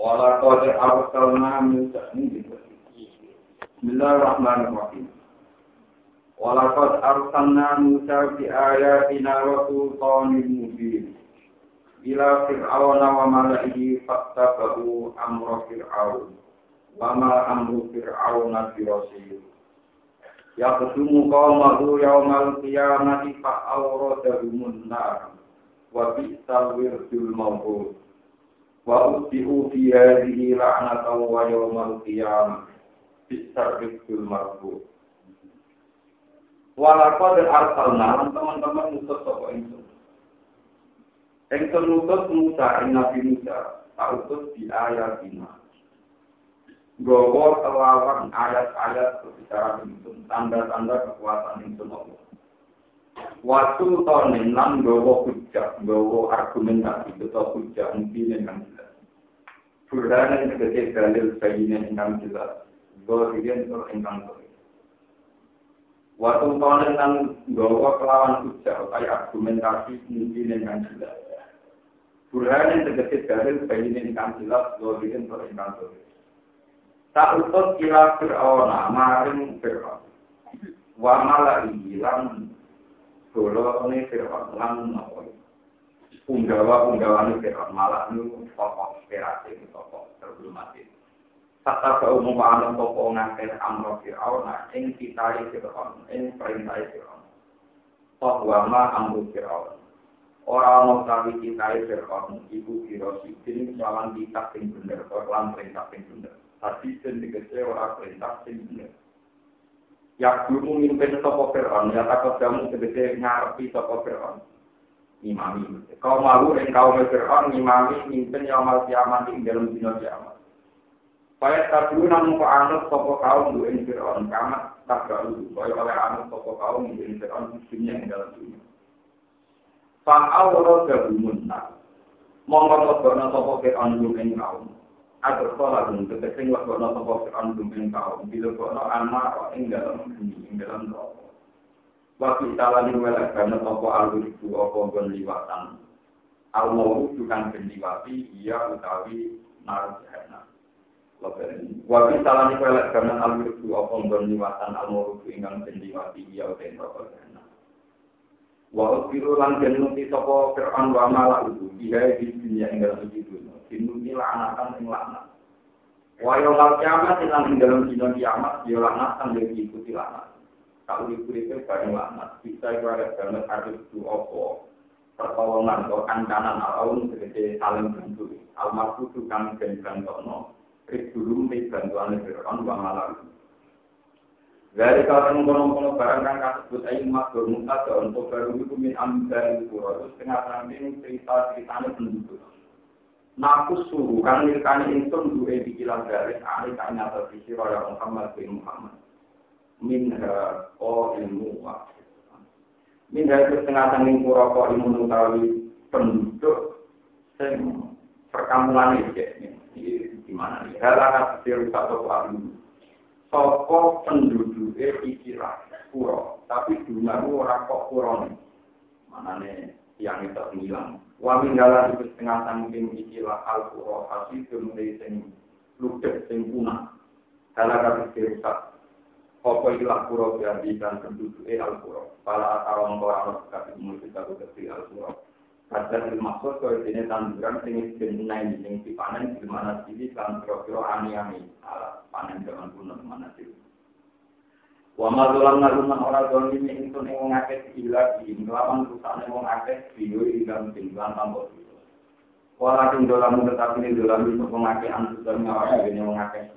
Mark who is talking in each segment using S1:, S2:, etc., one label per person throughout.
S1: Wala qad arsalna Musa ini Bismillahirrahmanirrahim. Wala qad arsalna Musa bi ayatina wa sultanin mubin. Ila fir'auna wa mala'ihi fattabahu amra fir'aun. Wa ma amru fir'auna bi rasul. Yaqdumu qawmahu yawmal qiyamati fa'awradahumun nar. Wa bi'sal wirdul wa utbi'u fi hadhihi la'natan wa yawmal qiyamah. Bisarrifil marfu. Walaqad arsalna teman-teman mutus sapa ingsun Ingsun mutus Musa ing Nabi Musa. Utus di ayatina. Gowo kelawan ayat-ayat secara ingsun tanda-tanda kekuatan ingsun Allah Waktu tahun enam gowo hujah, gowo argumentasi, atau hujah mungkin yang jelas. Burhan yang sebagai dalil bayinya yang jelas. Itu engkang sore. Waktu tahun enam gowo kelawan hujah, kayak argumentasi mungkin yang jelas. Burhan yang sebagai dalil bayinya yang jelas, itu engkang sore. Tak utus kila Fir'auna, maring Fir'aun. Wa malah ilang Dolo ini Fir'aun lan nopo. Punggawa punggawa ini Fir'aun malah nu tokoh inspirasi tokoh terhormat. Tata bau mumpaan tokoh ngakir amro Fir'aun ing kitai Fir'aun ing perintah Fir'aun. Tohwama amro Fir'aun. Orang mau kami kitai Fir'aun ibu ini lawan kitab sing bener, lan perintah sing bener. Tapi sendiri orang perintah sing bener. Ya dulu mimpin toko Fir'aun, ya takut kamu sebetulnya ngarepi toko Fir'aun. Imami. Kau malu dan kau Fir'aun, imami mimpin yang mal kiamat di dalam dunia kiamat. Tak dulu namun kau anut toko kaum dua ini Fir'aun, kiamat tak dulu. Supaya oleh anut toko kaum dua ini Fir'aun di dunia yang dalam dunia. Fa'al roda bumunna. Mongkot kodono toko Fir'aun dua ini kaum. Agar sholat pun ketika waktu kono toko dumping kaum, bila kono anak ing dalam bumi, ing dalam. Waktu salah ni welak karena toko alur itu apa gon liwatan. Al mau bukan penliwati, ia utawi naruh. Waktu salah ni welak karena alur itu apa gon liwatan al mau ingkang penliwati, ia utawi rokok jahana. Wa lan jenuti toko Fir'aun wa malah itu, ia di dunia ing dalam dinuti laknatan ing laknat. Wa yaumul kiamat ing dalam dina kiamat ya laknatan yang diikuti laknat. Kalau dikurit bareng laknat, bisa ibarat banget harus itu opo pertolongan atau kancanan alaun sebagai saling bantu. Almarhum itu kan ben bantono, ribulum di bantuan Fir'aun wa malah dari kalau mengkono-kono barang kan kasebut ayu mas bermuka untuk baru itu min ambil pura terus tengah tengah cerita ceritanya penduduk Naku suruh kan mirkani insun duwe dikilang garis ahli kan nyata sisi raya Muhammad bin Muhammad. Min o ilmu wa. Min itu setengah tanggung pura ko ilmu nutawi penduduk sing perkampungan ini. Di mana nih? Hal akan setiap satu ahli. Soko penduduknya ikilah pura, tapi dunia ora kok pura nih. Mana nih yang itu hilang. Wa minggala itu setengah tangking ikilah al-qura hasidun dari sing ludes sing punah. Kala kata dirusak. Apa ikilah pura berarti dan penduduk e al-qura. Pala atawang orang kasih musik aku kecil al-qura. Kadang dimaksud kalau ini tanduran sing dibenai sing dipanen di mana sini kan kira-kira ani-ani alat panen zaman kuno mana sini. Wa ma dolan naruman ora dolan ini ingsun ing wong ilah di nglawan rusane wong akeh biyo ingkang tinggal tanpa itu. Wala ting dolan tetapi ini dolan itu wong akeh antusan nyawa ini wong akeh.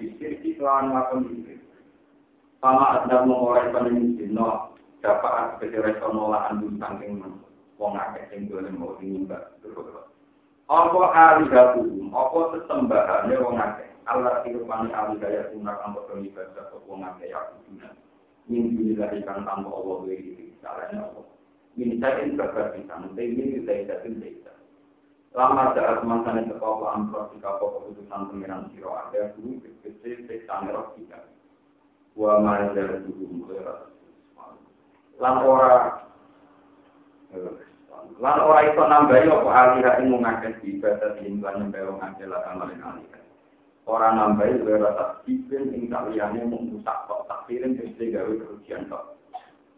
S1: Sama ada mengorek dino dapat kecerek nolak andun saking wong akeh sing dolan mau nyembah terus. Apa apa sesembahane wong. Allah tirupani alihaya tunang ambo ibadah wong akeh ya min billahi kan tanpa Allah wiri salahnya Allah. Min sayin babar bisa nanti min bisa tidak bisa lama saat mantan itu kau amro jika kau keputusan pengiran siro ada roh kita wa majar dulu lan ora lan ora itu nambahi apa alihah ilmu ngakes ibadah di lan nambah ngakes lah kan Orang nambahi lewat tasbihkan ing kaliannya mengusap kok takdirin mesti gawe kerugian kok.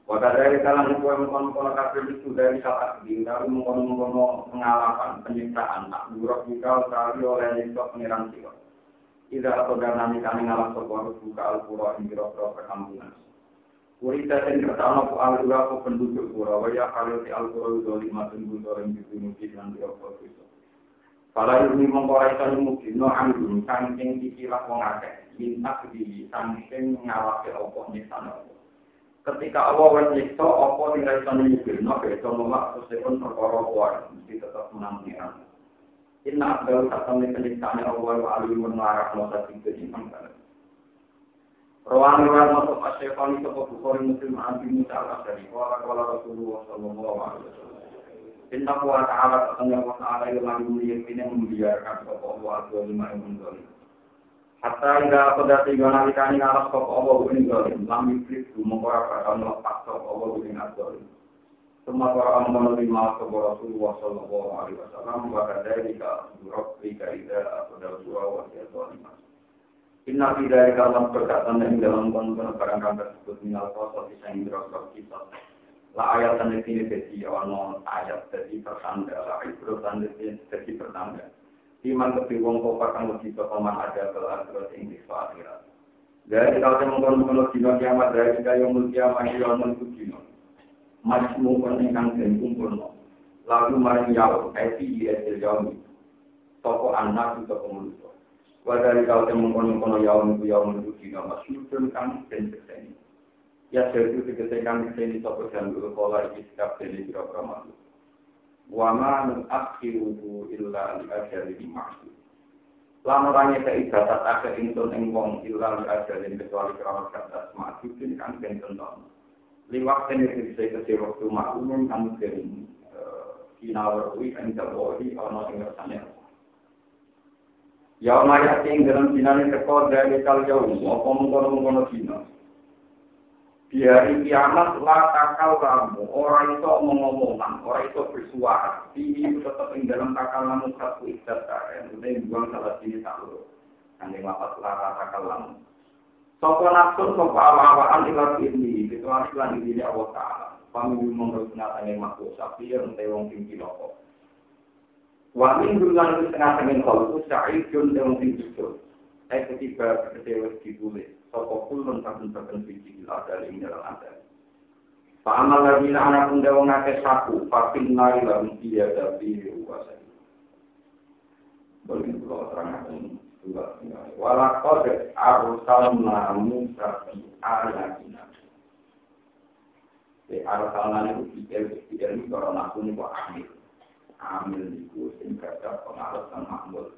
S1: Waktu dari kalangan kue mengkono-kono kafir itu dari saat ini, lalu mengkono-kono pengalaman penyiksaan, tak buruk juga sekali oleh nyiksa pengiran siwa. Tidak atau karena kami ngalah sebuah buka al-pura yang kira-kira perkampungan. Kurita dan kertana ku al-pura ku penduduk pura, waya kalau di al-pura itu lima tunggu orang dibunuh di dalam kira-kira Kalau ini mengkoraikan mungkin, no anggun, sangking dikilah wong akeh, minta di sangking ngawake opo nyiksa ketika Allah wes nyiksa apa tinggal iso nyikirno beda nolak sesepun perkara kuat mesti tetap menang pengiran Inna abdal satamni penyiksaannya Allah wa alim mengarah masa tiga imam kan Rawan rawan masuk asyafan itu ke Bukhari Muslim Abi Musa al-Asyari Wala kala Rasulullah sallallahu alaihi wasallam Inna kuwa ta'ala wa ta'ala yang lalu meyakini membiarkan Bapak Allah menzalim Hatta hingga pada tiga ini ini. Semua kepada Rasulullah Sallallahu Alaihi dari ka jika ida dua wasiat zalimah. Inna fi dari perkataan yang dalam konten barang tersebut minal kosot bisa dirosot kita. La ayat dan ini jadi ono ayat jadi pertanda, la ibrah dan jadi pertanda. Iman lebih wong kofar kang lebih kepaman ada ke akhirat ing di. Dari kalau saya mengkonon dino kiamat dari kita yang mulia mati yang menunggu dino. Majmu peningkang dan kumpul Lalu maring yau, eti esil yaumi. Toko anak itu manusia. Wadari kalau saya mengkonon yau menunggu yau menunggu dino. Masyudun kang dan keseni. Ya sesuatu kekesekan keseni toko dan dulu pola iki sikap dari kira-kira makhluk. wa ma nuakhiruhu illa li ajalin maksud. Lan ora nyekei batas akhir ingsun ing wong illa li ajalin kecuali krana batas maksudin kan ben tenton. Liwak ini bisa kasih waktu maklum kan kering kinawari kan jawari ana ing rasane. Ya maya sing dalam dinane teko dari jauh apa mungkon-mungkon dina. Di hari kiamat takal kamu. Orang itu mengomongkan orang itu bersuara. Ini tetap di dalam takal kamu satu ikat kalian udah buang salah sini satu nanti lapat la takal kamu. Sopo nafsu sopo awal-awalan ilat ini kecuali lan ini Allah Ta'ala. Pamilu menurut nyatanya makhluk sapi yang tewong tinggi loko. Wa min dulan setengah tengin kalau sa'idun tewong tinggi loko. Eh ketiba kecewa dibulih Sopo kulun saben-saben biji gila dari dalam ada. Pak amal lagi anak pun dewa ngake saku, pakin nari lalu dia dari kuasa. Boleh kalau terangkan dua Walau kode arusal namu sapi ayatina. Di arusal namu pikir pikir ini kalau naku ini kok amil. Amil itu singkat pengarusan makmul.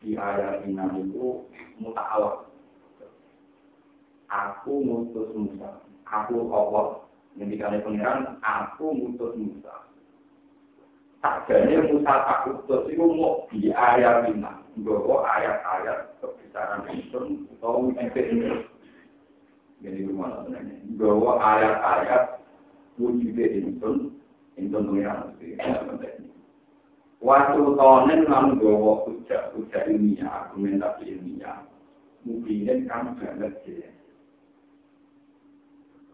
S1: Di ayatina itu muta'awak aku mutus Musa. Aku Allah. Dikali pengiran, aku mutus Musa. Sajanya Musa tak utus itu mau di ayat ini. Bahwa ayat-ayat kebesaran itu atau ini. Jadi rumah sebenarnya. Bahwa ayat-ayat wujud itu itu pengiran. Waktu tahun lalu bahwa hujah-hujah ilmiah, argumentasi ilmiah, mungkin kan banget sih.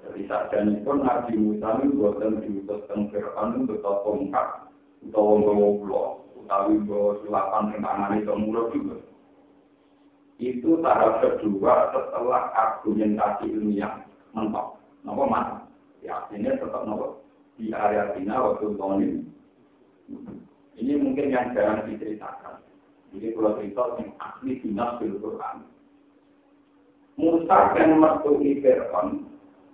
S1: Jadi sajane pun Nabi Musa itu buatan diutus teng Fir'aun untuk tongkat utawa nggawa kula utawi nggawa sulapan ing tangane itu mulut juga. Itu tahap kedua setelah argumentasi ilmiah mentok. Napa mas? Ya artinya tetap nopo di area Cina waktu tahun ini. Ini mungkin yang jarang diceritakan. Jadi kalau cerita yang asli dinas di Quran. Musa yang metu Fir'aun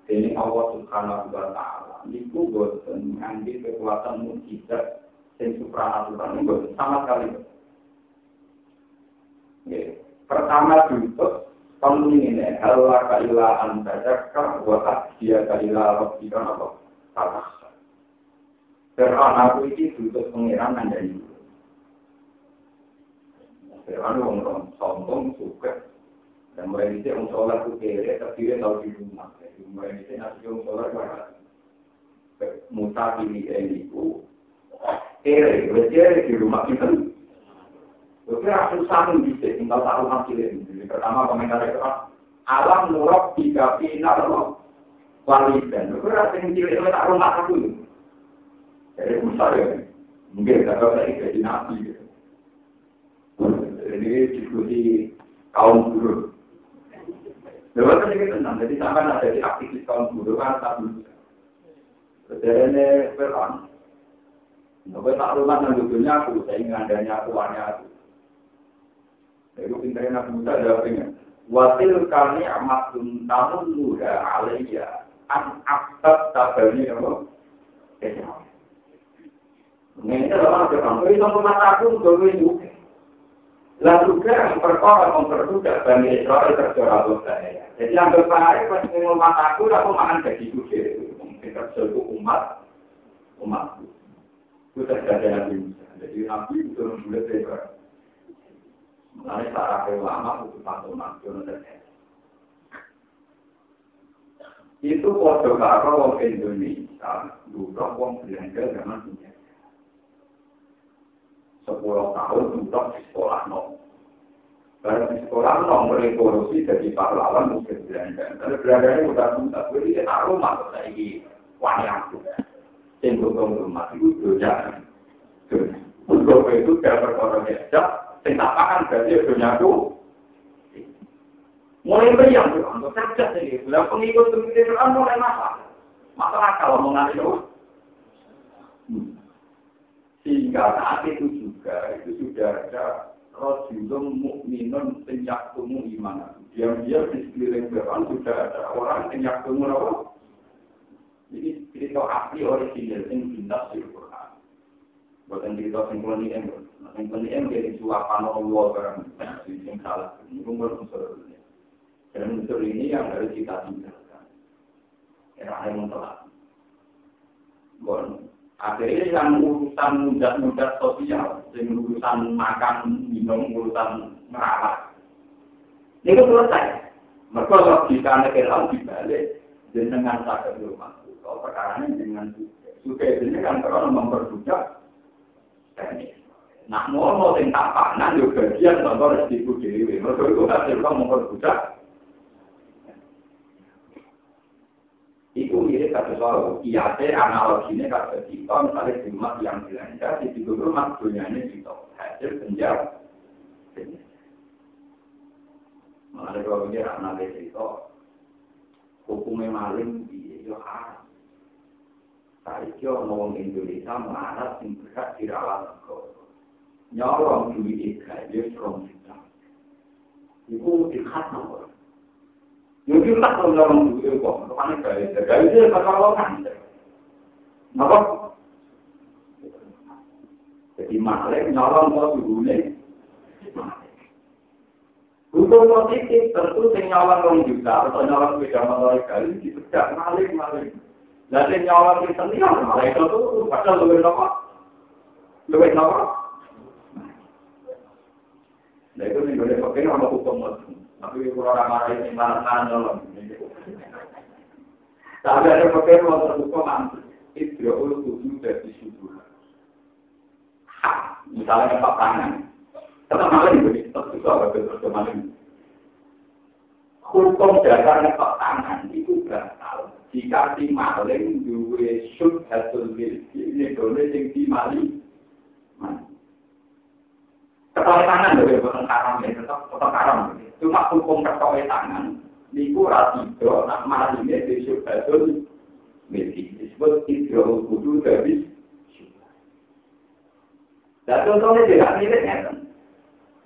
S1: ini Allah Subhanahu wa taala niku boten nganti kekuatan mukjizat sing supranatural niku sama sekali. Pertama diutus kamu ini Allah kaila antadaka wa dia kaila rabbika apa kata. Fir'aun aku ini diutus pengiran dari Fir'aun wong sombong suka dan mulai itu yang sholat itu kere, tapi dia tahu di rumah. Jadi mulai itu nanti yang sholat itu Musa pilih ini itu kere, kere di rumah kita. Oke, susah pun bisa, tinggal taruh hasilnya. Jadi pertama komentar itu alam nurok tiga final loh. Walidan, itu rasanya cilik itu tak rumah aku. Jadi besar ya, mungkin gak tahu lagi jadi nabi. Gitu. Ini diskusi kaum guru. Lalu kan ini tenang, jadi sama ada di aktivis kaum guru kan tak. Jadi ini peran. Nopo tak rumah dan dudunya aku, saya ingin adanya aku, aku. Itu pintarnya Nabi Musa jawabnya. Wasil kami amatun namun muda alaiya an aktab tabani apa? Ini adalah orang itu mata aku dulu juga. Lalu juga perkara memperbudak Bani Israel terjora dosa Jadi yang berpahari pas ngomong aku, aku makan gaji kucing. Mungkin kerja itu umat, umatku. Itu terjadi Nabi Musa. Jadi Nabi itu mulai dari Mulai para ulama itu satu makhluk Itu kode karo Indonesia, dulu wong belanja zaman punya. Sepuluh tahun duduk di sekolah no. Karena di sekolah no mulai korupsi jadi pahlawan mungkin belanja. Karena belanjanya udah tuntas, jadi kita rumah tuh lagi wayang tuh. Cenderung rumah itu doja. Untuk itu dia berkorban biasa, Sing tak makan berarti. Mulai meriang tuh, untuk cerdas ini. Bila pengikut pengikut Quran mulai masalah. Masalah kalau mengalih itu. Hmm. Sehingga saat itu juga, itu sudah ada Rasulun mukminun penyak tumu iman. Diam-diam di sekeliling Quran sudah ada orang penyak tumu apa? Jadi cerita asli original yang dinas di Quran. Bukan cerita singkulani yang yang penting dari suapan Allah barang yang salah. Ini umur unsur ini. Dan unsur ini yang harus kita tinggalkan. Era yang telah. Bon. Akhirnya yang urusan mudah-mudah sosial, sing urusan makan, minum, urusan merawat. Ini selesai. Mereka logika negara dibalik dengan sakit di rumah. Kalau perkara eh, ini dengan suka ini kalau memperbudak. Nah, mau mau tentang apa? Juga dia contoh resiko dewi. Mereka itu kan juga memperbudak. Kata soal kiate analoginya kata kita misalnya rumah yang belanja di situ rumah dunyanya kita hasil penjara. Mengenai kalau dia anak itu hukumnya maling di yo haram. Saiki orang Indonesia melarat sing berhak dirawat negara nyolong duit ikhlas rong juta. Iku dikhat nomor. Mungkin tak kalau nyolong duit kok, ke mana gaya? Gaya itu kalau kan. Kenapa? Jadi malik nyolong kok dulu Hukum positif tentu sing nyolong rong atau nyolong sepeda motor kali tidak malik malik. Lalu nyolong di sini malah itu tuh padahal lebih nopo, lebih nopo. Nah itu nih boleh pakai nama hukum tapi kalau orang marah ini malah kandel tapi ada pekerja yang terbuka mantu itu dia ulu tujuh dari syukur. Misalnya empat tangan tetap malah ibu ini tetap juga bagian terjemahan ini. Hukum dasar empat tangan itu berasal. Jika si maling juga syukur hasil milik ini dulu yang si maling. Mantu Ketoi tangan loh, bukan karam ya, tetap tetap karam. Cuma hukum ketoi tangan, niku rasido, nak malingnya besok badul, milki. Disebut hidro kudu dari Dan contohnya tidak miliknya kan.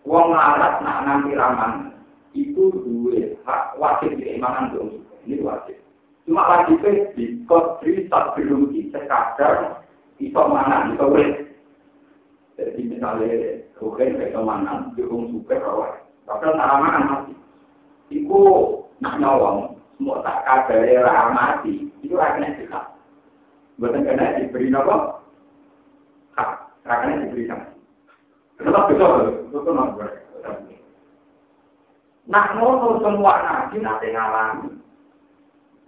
S1: Wong larat nak nanti raman, itu dua hak wajib keimanan dong. Ini wajib. Cuma wajibnya di kodri tak belum sekadar iso mana, wes. Jadi misalnya Bukan kayak ke mana, dukung super rawat. Tapi tanaman mati. Iku nak nyolong, semua tak kabar era mati. Itu akhirnya kita. Bukan kena diberi nopo. Hak, akhirnya diberi sama. Tetap betul, betul nopo. Nak ngono semua nabi nanti ngalami.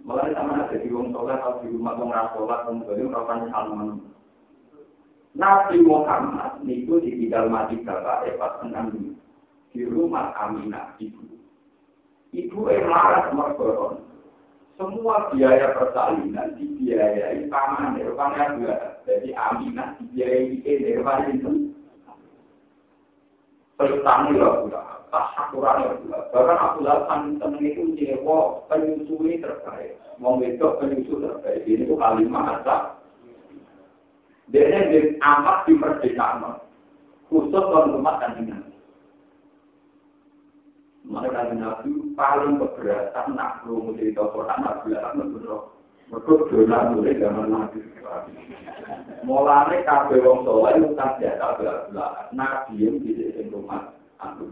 S1: Mulai sama ada di rumah sholat atau di rumah orang sholat, kemudian kapan salam Nabi Muhammad niku ditinggal mati bapak pas tenang di rumah Aminah ibu. Ibu yang marah mergoron. Semua biaya persalinan dibiayai paman Nirvana juga. Jadi Aminah dibiayai Nirvana itu. Pertama ya pula, tak sakuran ya pula. Bahkan aku lakukan temen itu nyewa penyusui terbaik. Mau besok penyusu terbaik. Ini tuh kalimat asal. Dia ini amat di perdesaan. Khusus orang rumah dan ini. Mereka nabi paling keberatan nak perlu cerita Quran nabi lah menurut mereka dolar mulai zaman nabi. Mulane kabeh wong soleh bukan biasa belah nabi yang di rumah aku.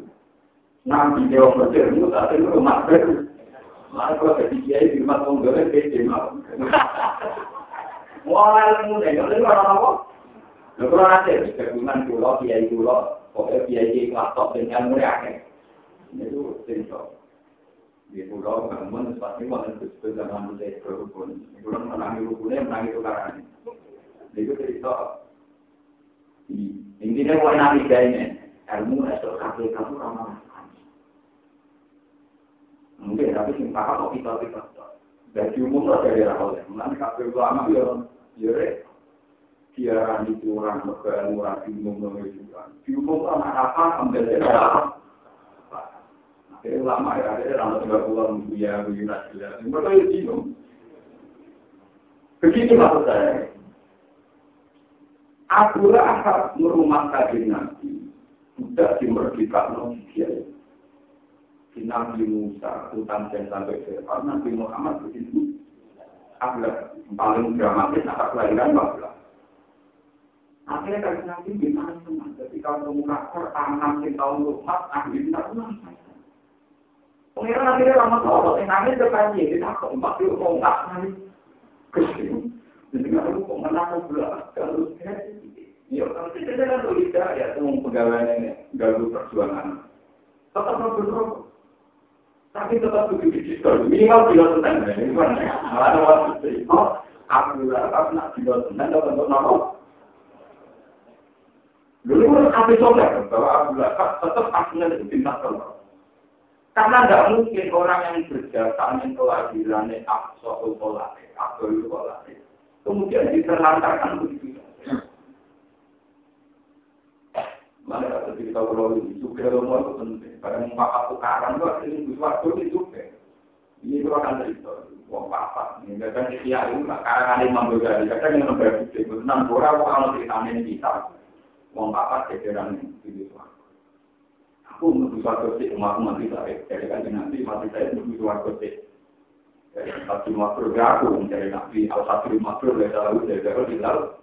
S1: Nabi dia wong bersih itu ada rumah baru. Lalu kalau jadi kiai di rumah soleh beda mau. Mulai itu orang apa? Mulai akhir. itu cerita. Di pulau. Itu. Intinya mau nanti gayanya, ilmu esok kakek kamu ramah. Mungkin tapi sing paham kok kita kita. Dari umum lah dari rahol. Nanti kakek ulama ya, ya Kiaran itu orang berkeluar murah di umum juga. Di umum anak apa ambil dari Jadi lama ya, ada orang tiga puluh ya, begini jelas. Mereka itu bingung. Begitu maksud saya. Akulah hak merumah kaji nanti. Tidak dimerdekakan oleh dia. Di Nabi Musa, hutan dan sampai Fir'aun, Nabi Muhammad begitu. Akulah paling dramatis, apa kelahiran Bapak. Akhirnya kan nanti gimana teman? Ketika menemukan Quran, nanti tahun rumah, akhirnya Pengiran akhirnya lama tolong, yang ke kaji, kita kok empat puluh kok nggak nangis. Ke sini, jadi nggak kok mana mau kalau Ya, kan tidak ya, semua pegawai ini perjuangan. Tetap. Tapi tetap begitu diskon. Minimal kilo ini. Malah ada waktu itu. Oh, aku lah, nak kilo tentang, dapat untuk nopo. Dulu kan kami coba, bahwa aku tetap aslinya itu bintang telur. Karena tidak mungkin orang yang berjasa dengan kelahiran aksoul kolate, aksoul kolate, kemudian diterlantarkan begitu. Mana kata cerita kalau ini juga rumah itu penting. Karena muka tukaran itu asli itu suatu itu juga. Ini itu akan cerita. Wong papa, ini kadang kiai itu karena kali mampu jadi. Kadang yang berbeda, enam orang kalau ceritanya kita. Wong papa kejaran itu aku menuju suatu sih umatku mati saya dari kan nanti mati saya menuju suatu sih dari satu ya aku mencari nabi al satu makro dari lalu dari lalu di laut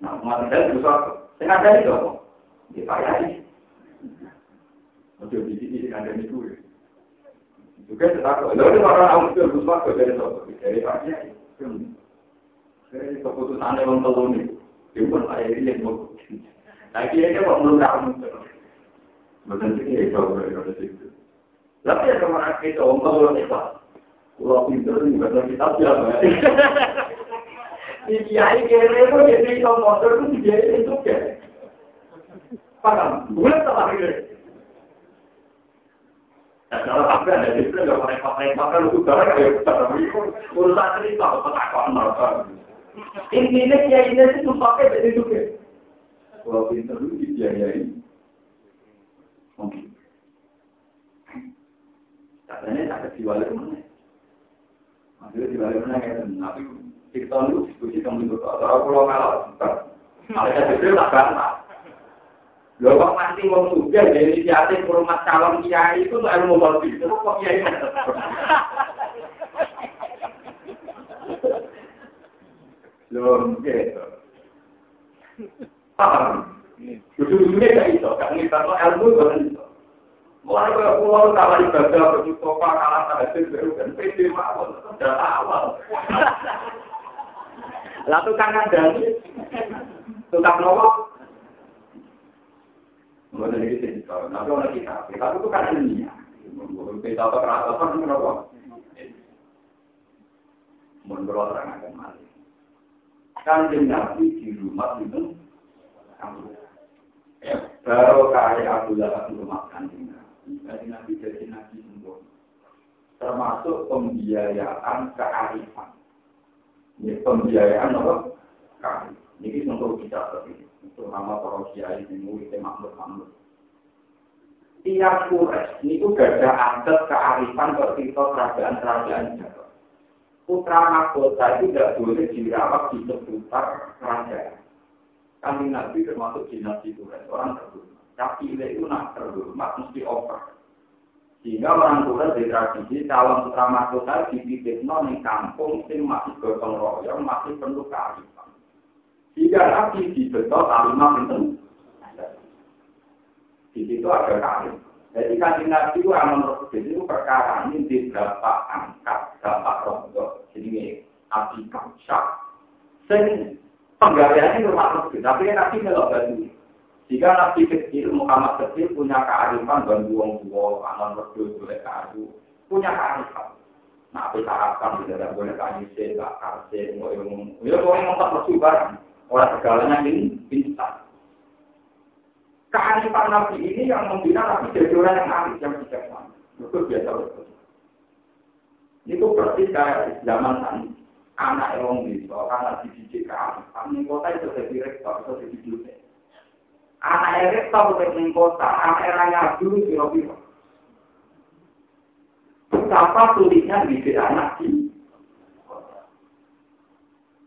S1: Nah, itu. Untuk di itu. Orang itu itu, telur ini, itu ini yang mau. Tahu. Betul sih, ya, kalau ada situ. Tapi ya ke mana kita om kalau kita, pinter nih baca kitab ya. Di kiai kere itu kalau motor itu dia itu ke. Paham? Bukan sama ini. Nah, kalau sampai ada di kiai ini dari itu. Kalau dibiayai. Mungkin. Tak diwali mana? Maksudnya diwali mana ya? Kita lu diskusi kamu itu. Kalau pulau kalau malaikat itu tak bantah. Lho kok mati wong jadi inisiatif rumah calon kiai itu tuh ilmu itu kok kiai Lho gitu. Paham? Dulu-dulunya gak iso, gak ngitar ilmu gak iso. Mulai ke pulau kalah ibadah berjutopa kalah tahajud baru kan pede mawon awal. Lah tukang ngandani, tukang nopo. Orang kita, tapi itu kan. Kita orang. Kan nabi di rumah itu, baru kaya kanjeng dari Nabi jadi Nabi sempurna. Termasuk pembiayaan kearifan. Ini pembiayaan apa? Kearifan. Ini untuk kita seperti itu. nama para kiai ini murid makhluk makhluk. Tiap kures ini juga ada adat kearifan ketika kerajaan-kerajaan Jawa. Putra mahkota itu tidak boleh dirawat di seputar kerajaan. Kami Nabi termasuk dinasti Quraisy orang terbunuh. Tapi itu nak terhormat mesti over. Sehingga orang tua di tradisi calon putra mahkota dititipno di kampung sing masih gotong royong, masih penuh kearifan. Jika nabi dibetul kalimat itu, di situ ada karir. Jadi kan nabi itu menurut itu perkara ini di berapa angkat, berapa rondo. Jadi api kapsak. Sing penggaliannya rumah tapi nabi melok batu. Jika Nabi kecil, Muhammad kecil punya kearifan dan buang buang anak berdua boleh kayu, punya kearifan. Nah, kita harapkan tidak boleh kayu sih, gak kasih, mau yang ya mau yang tak bersubar, orang segalanya ini bisa. Kearifan Nabi ini yang membina Nabi jadi orang yang arif, yang bijaksana. Itu biasa betul. Itu persis kayak zaman tadi. Anak yang bisa, anak dididik kearifan, ini kota itu jadi rektor, itu jadi dosen. Anak tau ke ning kota, anak eranya dulu kira-kira. Betapa sulitnya didik anak di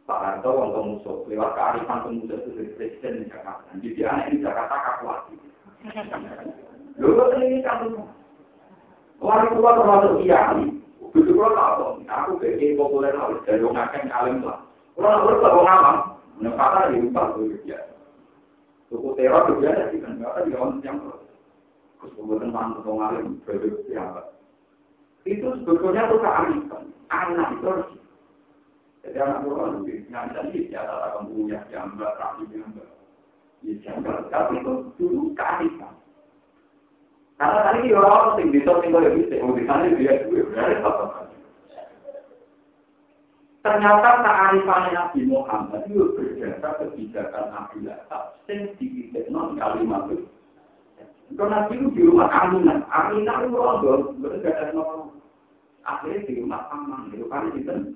S1: Pak Harto wong pemusuh lewat kearifan pemusuh itu dari presiden di Jakarta. Jadi anak di Jakarta kaku. Lalu ini kan Orang tua termasuk kiai, begitu kalau tahu, aku kayak populer harus dari orang akan alim lah. Orang harus tahu ngalam, menempatkan di rumah. Suku teror juga ada di kan, ada di orang yang terus kemudian mantu ngalim berdoa siapa. Itu sebetulnya tuh kearifan. Anak itu harus jadi anak orang lebih nyanyi di atas akan punya gambar, rapi gambar. Ya tapi itu dulu kearifan. Karena tadi orang yang bisa tinggal di bisa, mau di sana dia juga berarti apa Ternyata kearifan Nabi Muhammad itu berdasar kebijakan Nabi Lahab sing non kalimat itu. Karena Nabi itu di rumah Aminah. Aminah itu rondo, berdasar nomor. Akhirnya di rumah aman, itu kan itu.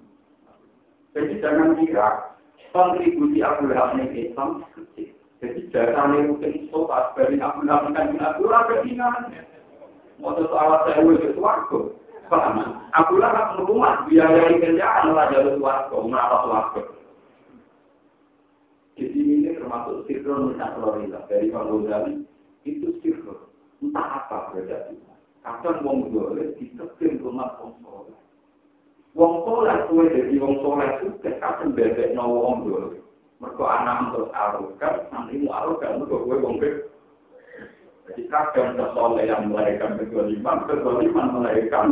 S1: Jadi jangan kira kontribusi Abu Lahab ini Islam kecil. Jadi jasanya mungkin sobat dari Abu Lahab kan Abu Lahab ketinggalan. Mau soal saya itu suaraku. Paham? Aku lah kan rumah biayai kerjaan lah jalur suarga, menapa suarga. Di sini ini termasuk sirron minat Florida dari Pak Ghazali itu sirron entah apa berarti. Kadang wong boleh ditekin rumah wong soleh. Wong soleh kue jadi wong soleh juga kadang bebek no wong boleh. Mereka anak untuk arukan, nanti mau arukan mereka kue wong bebek. Jadi kadang kesoleh yang melahirkan kezaliman, kezaliman melahirkan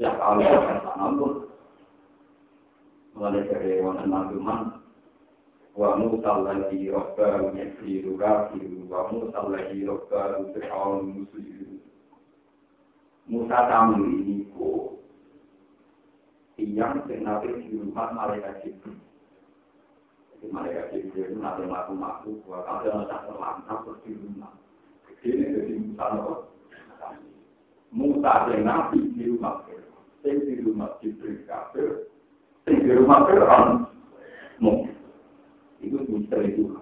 S1: Ya kalau saya ampun. Mulai dari wonten maduman wa musal lagi rokka yasiru rafiru wa musal lagi rokka fir'aun musuliru. Musa tamu ini ku yang senate di rumah malaikat Jibril. Jadi malaikat Jibril itu nanti maku-maku, buat ada yang terlantar di rumah. Ini jadi Musa Musa dan Nabi di rumah Fir'aun. Di rumah Jibril kafir, sing di rumah Fir'aun mungkin. Itu misteri itu.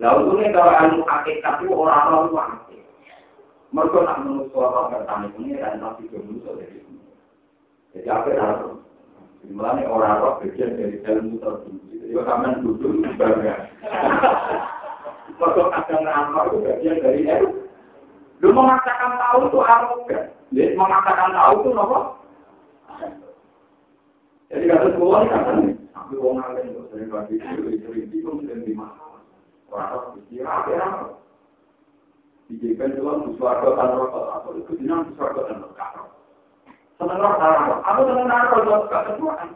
S1: Lalu ini kalau ilmu hakikat itu orang-orang itu aktif. Mereka nak menurut suara bertani dan Nabi Jomusa dari. Jadi apa harus? Dimulai orang-orang bagian dari ilmu tertentu. Jadi kamen duduk sebagai. Mereka kadang ngamal itu bagian dari ilmu. Lu memaksakan tahu itu arogan. Jadi memaksakan tahu itu apa? Jadi kata ini kata nabi wong alim kok sering lagi sering bingung sering di masalah. Orang istirahat ya. Dijadikan suarga dan rokok atau itu dinam suarga dan rokok. Senang rokok, aku senang rokok, gak ketuaan.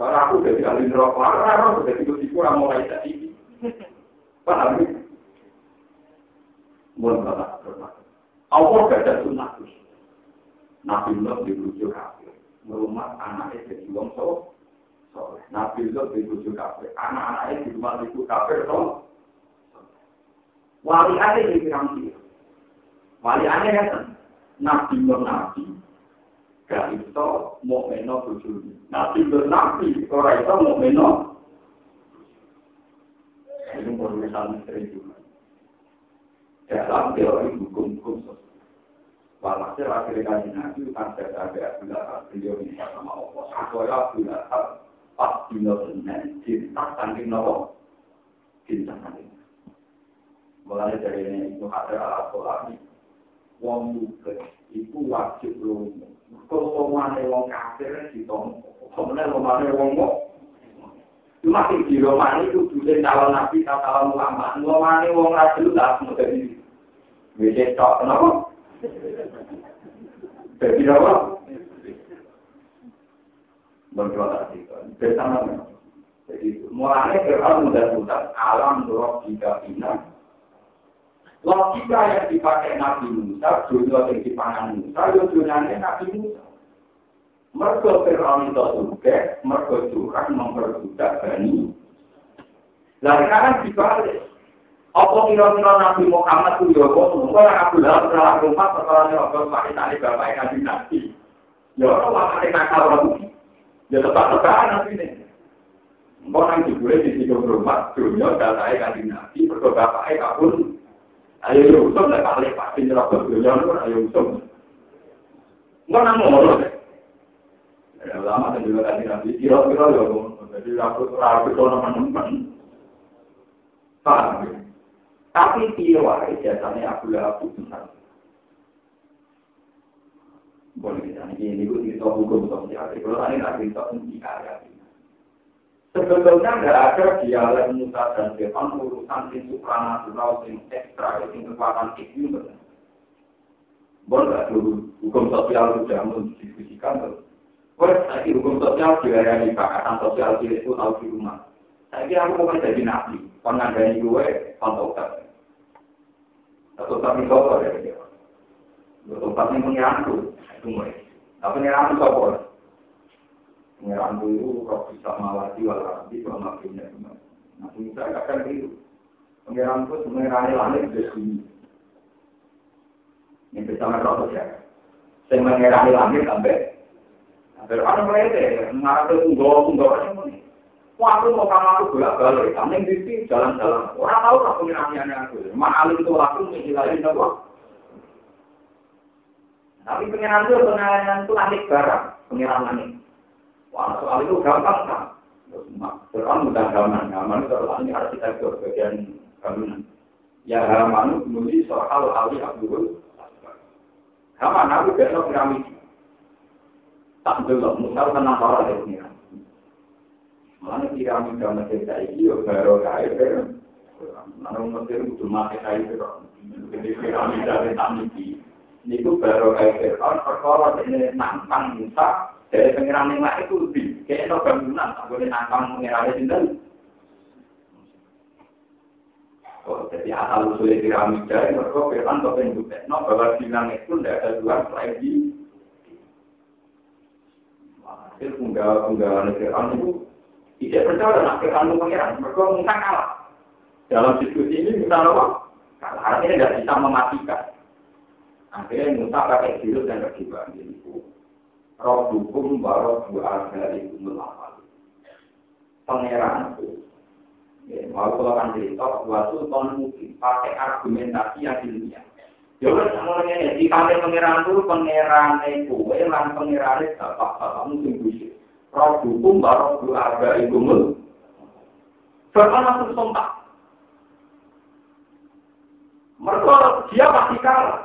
S1: Soalnya aku jadi ahli rokok, aku jadi ikut-ikut mulai tadi. Paham ya? Mohon bapak bermakna. Allah gak ada sunnah Nabi Nuh dibujuk kafir. Merumah anaknya jadi wong so. Nabi Nuh dibujuk kafir. Anak-anaknya di rumah itu kafir so. Wali ada di pirang dia. Wali ada ya kan? Nabi Nuh Nabi. Gak itu mau meno bujuk. Nabi Nuh Nabi. Orang itu mau meno. Ini perlu misalnya sering juga. Dalam teori hukum-hukum sosial. Walhasil akhirnya kaji nabi kan saya ada bila beliau bisa sama Allah. Supaya bila pas dino senen cinta saking nawa cinta saking. Mulai dari ini itu ada alat kolami. Wong juga itu wajib lomo. Kalau somane wong kafir ditompo. Somane lomane wong mo. Cuma di Romani itu dulu calon nabi, calon ulama. Lomane wong rajul lah, mau jadi. Bisa tok, kenapa? Jadi apa? Berprotasikan. Bersama Jadi mulanya Fir'aun mudah-mudah alam roh jika bina. Logika yang dipakai Nabi Musa, dunia yang dipangan Musa, ya dunianya Nabi Musa. Mereka Fir'aun itu juga, mereka curang memperbudak Bani. Lalu kan dibalik. Apa kira-kira Nabi Muhammad itu ya kok yang Abu Lahab salah rumah Abu Bakar tadi bapak Nabi Nabi. Ya orang wakai nakal orang Ya tetap-tepakan Nabi ini. Mbak nang dibule di situ rumah, dunia datai kanji Nabi, berdoa bapaknya kabur. Ayo lah kali pasti nyerobot dunia, ayo Yusuf. Mbak nang ngomong, Ya lama kan juga kanji Nabi, kira-kira ya, jadi aku ragu sama teman-teman. Paham ya? Tapi aku lah aku besar. Boleh kita ini gue itu hukum sosial. Kalau ini nggak bisa untuk karya. Sebetulnya nggak ada dialek Musa dan Firman urusan yang supranatural, yang ekstra, yang kekuatan itu. Boleh dulu hukum sosial sudah mendiskusikan. Boleh lagi hukum sosial juga di pakatan sosial itu tahu di rumah. Aku mau jadi nabi, pengandani gue, pantaukan. Atau tapi sopo ya dia. Atau tapi itu mulai. Tapi sopo. Pengiranku itu kok bisa mawati walarati kalau makinnya cuma. Nah, saya akan itu. Pengiranku sebenarnya langit di sini. Yang bersama roh ya. Saya mengirani langit sampai. Orang mereka mengarah ke tunggu-tunggu ini. Wah, aku mau kamu aku bolak balik, kamu di jalan-jalan. Orang tahu lah pengirahannya aku. Mak alim itu aku menghilangin apa? Tapi pengirahan itu pengirahan itu aneh barang, pengirahan aneh. Wah, soal itu gampang kan? Quran mudah gampang, gampang itu adalah ini arsitektur bagian bangunan. Ya Haman menulis soal Ali Abdul Haman aku besok piramid. Tak belum, misal tenang orang dari Mana piramida Mesir saiki yo baru kae. Mana Mesir kudu mati kae per. Jadi piramida tak niki. Niku baru kae. Kan perkara dene nantang Musa dari pengiran yang lain itu lebih kayak no bangunan, tak boleh nantang pengiran sinten. Oh, jadi asal usulnya piramida, mereka firman kok pengen no bahwa bilang itu tidak ada dua selain hasil unggahan Fir'aun itu tidak percaya nak ketemu pangeran, mereka Musa kalah. Dalam diskusi ini Musa apa? Kalah. Artinya tidak bisa mematikan. Akhirnya Musa pakai virus dan kejiban itu. Roh hukum baru dua dari. Pangeran itu. Ya, mau kalau kan cerita, waktu tahun mungkin pakai argumentasi yang ilmiah. Ya ini, di pangeran itu pangeran itu, lan pangeran itu bapak-bapak mungkin busuk. roh hukum baru keluarga ibu mul. Firman langsung sontak. Mereka dia pasti kalah.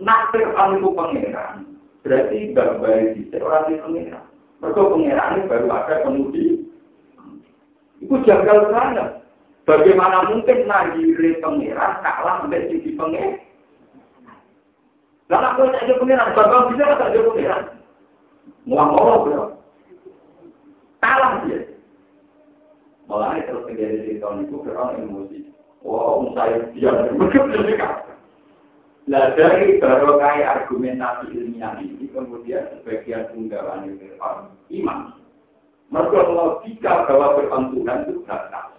S1: Naktir itu pengiran. Berarti gak baik orang di pengiran. Mereka pengiran baru ada kemudi. Itu janggal banget. Bagaimana mungkin nagiri pengiran kalah sampai sisi? Lalu aku saja pengiran, bagaimana bisa tak jadi pengiran? Muang Allah bro. Kalah dia. Malah terus terjadi di tahun itu, orang emosi. Wow, saya diam. Begitu Nah dari berbagai argumentasi ilmiah ini kemudian sebagian unggawan Fir'aun iman. Mereka logika bahwa pertentuan itu batal.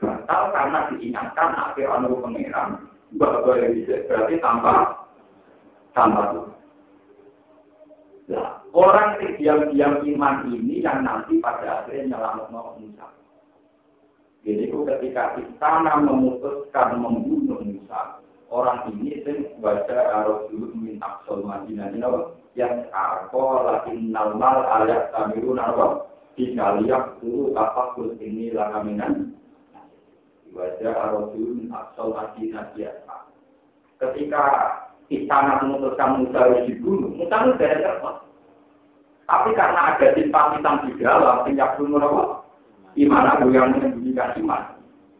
S1: Batal karena diingatkan akhir anu pangeran bahwa yang bisa berarti tanpa Tuhan. Nah, orang yang diam-diam iman ini yang nanti pada akhirnya nyelamat Musa. Jadi ketika istana memutuskan membunuh Musa, orang ini sing baca Rasul min Aqsal Madinah ini apa? Yang aku lakin normal ayat tamirun apa? Dikaliak dulu apa kul ini lakaminan. Baca Rasul min Aqsal Madinah biasa. Ketika istana memutuskan Musa harus dibunuh, Musa itu dari apa? Tapi karena ada simpatisan di dalam, sehingga bunuh apa? Iman aku yang menyembunyikan iman.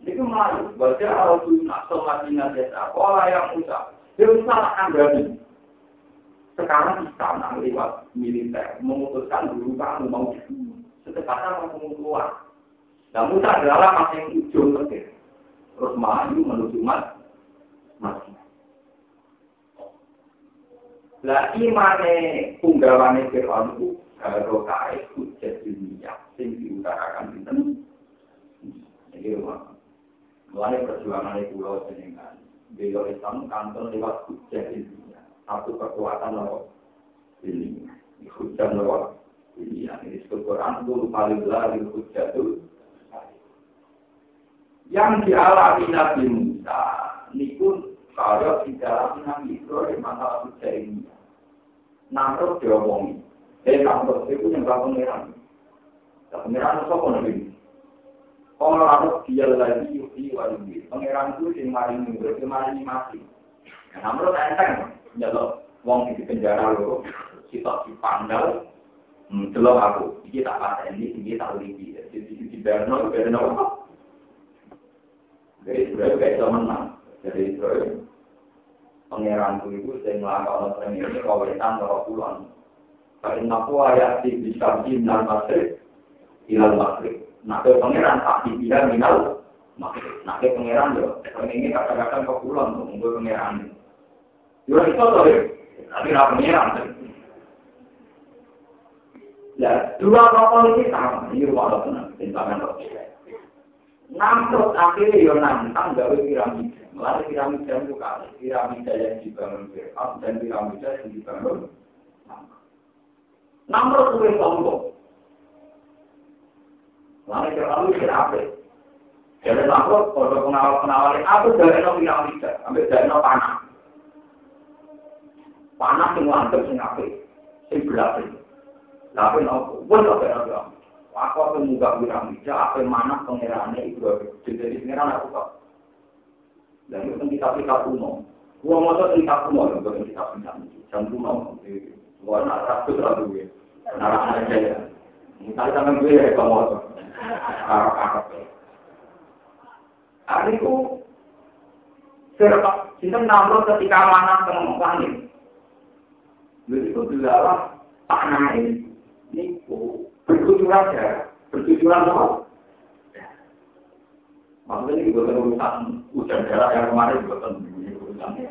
S1: Itu malu. Baca Rasulullah Somatina Desa. Pola yang Musa. Dia salahkan berarti. Sekarang istana lewat militer memutuskan dulu kamu mau secepatnya mau keluar. Dan Musa adalah masih yang ujung terakhir. Terus maju menuju mati. Lah imane punggawane Fir'aun itu kalau kait hujat dunia sing diutarakan itu. Jadi. Mulai perjuangan itu pulau jenengan. Beliau Islam kantor lewat hujan ini. Satu kekuatan lewat ini. Hujan lewat ini. Ini disebut Quran itu paling lari hujan itu. Yang dialami Nabi Musa, ini pun kalau di dalam Nabi Ibrahim masalah hujan ini. Namrud diomongi. Eh, Namrud itu yang gak pengeran. Pengeran itu apa Nabi Kalau aku dia lagi yuki wali, pangeran itu sing maring mundur, sing maring mati. Nah, menurut enteng, nyelok wong di penjara lo, kita di pandal, hmm, delok aku, iki tak ini, iki tak lagi, jadi di Berno, Berno, jadi Israel kayak itu menang, jadi Israel pangeran itu melakukan orang ini kawasan orang pulang. Karena aku ayat di bisa di masjid, ilal masjid. Nah, ke pangeran tak dibilang minal. Nah, ke pangeran yo. Ini kata-kata kau pulang tuh, untuk pangeran. Itu tuh, tapi nggak pangeran. Ya, dua tokoh ini sama. Ini rumah tenang, tindakan. Namrud akhirnya yo nantang gawe piramida. Melalui piramida itu kali. Piramida yang dibangun Fir'aun dan piramida yang dibangun Namrud itu sombong. Lalu kalau itu apa? Jadi aku kalau pengawal-pengawal aku dari no bisa, ambil dari no panah. Panah semua antar sing apa? Sing berapa? Tapi no, pun no bilang. Aku aku muka bilang bisa, apa mana pengirannya itu jadi pengiran aku kok. Dan itu kan kita kita kuno. Gua mau tuh kita kuno, bukan kita punya. Jam kuno, gua nak ratus ratus ya. Narang aja ya. Misalnya sama gue ya, kamu Ariku serta kita nampak ketika mana tengah langit. Begitu dilalah tanah ini, ini berkucuran ya, berkucuran apa? Maksudnya ini bukan urusan hujan yang kemarin bukan ini urusannya.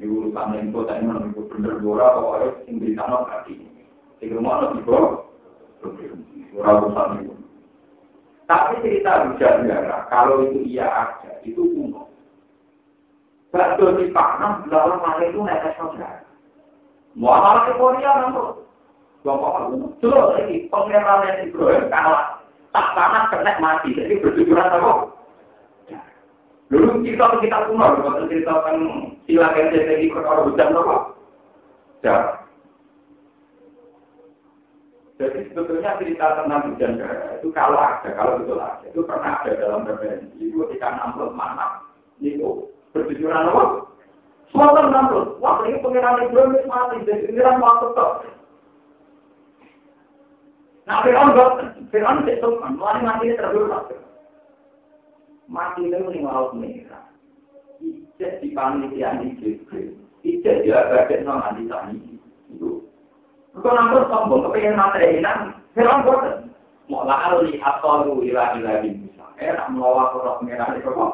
S1: Ini urusan yang kota ini menurut gubernur Dora atau oleh yang sana berarti. Di rumah lebih bawah, urusan itu. Tapi cerita hujan darah, kalau itu iya ada, itu kuno. Bakso di Paknam, dalam hal itu naik saudara. Mau malah ke Korea nanti. Dulu lagi, pengenalan yang Ibrahim kalah. Tak panas kena mati, jadi berjujuran apa? Dulu kita kita kuno, waktu cerita kan sila KCTI kalau hujan apa? Ya, jadi sebetulnya cerita tentang hujan itu kalau ada, kalau betul ada, itu pernah ada dalam referensi. Itu ketika namrud mana, itu berjujuran apa? Semua namrud. Wah ini pengiran Ibrahim mati, jadi pengiran waktu kok. Nah, Fir'aun boten. Fir'aun itu sopan. Mulai mati ini terberat. Mati ini ini laut merah. Ijek di panitian Jibril. Ijek dia bagian sama di tani. Itu. Kau nampak sombong, kepengen materian. Fir'aun boten. Mau lali atau ilah ilah di Musa. Eh, nak melawak roh merah itu kok.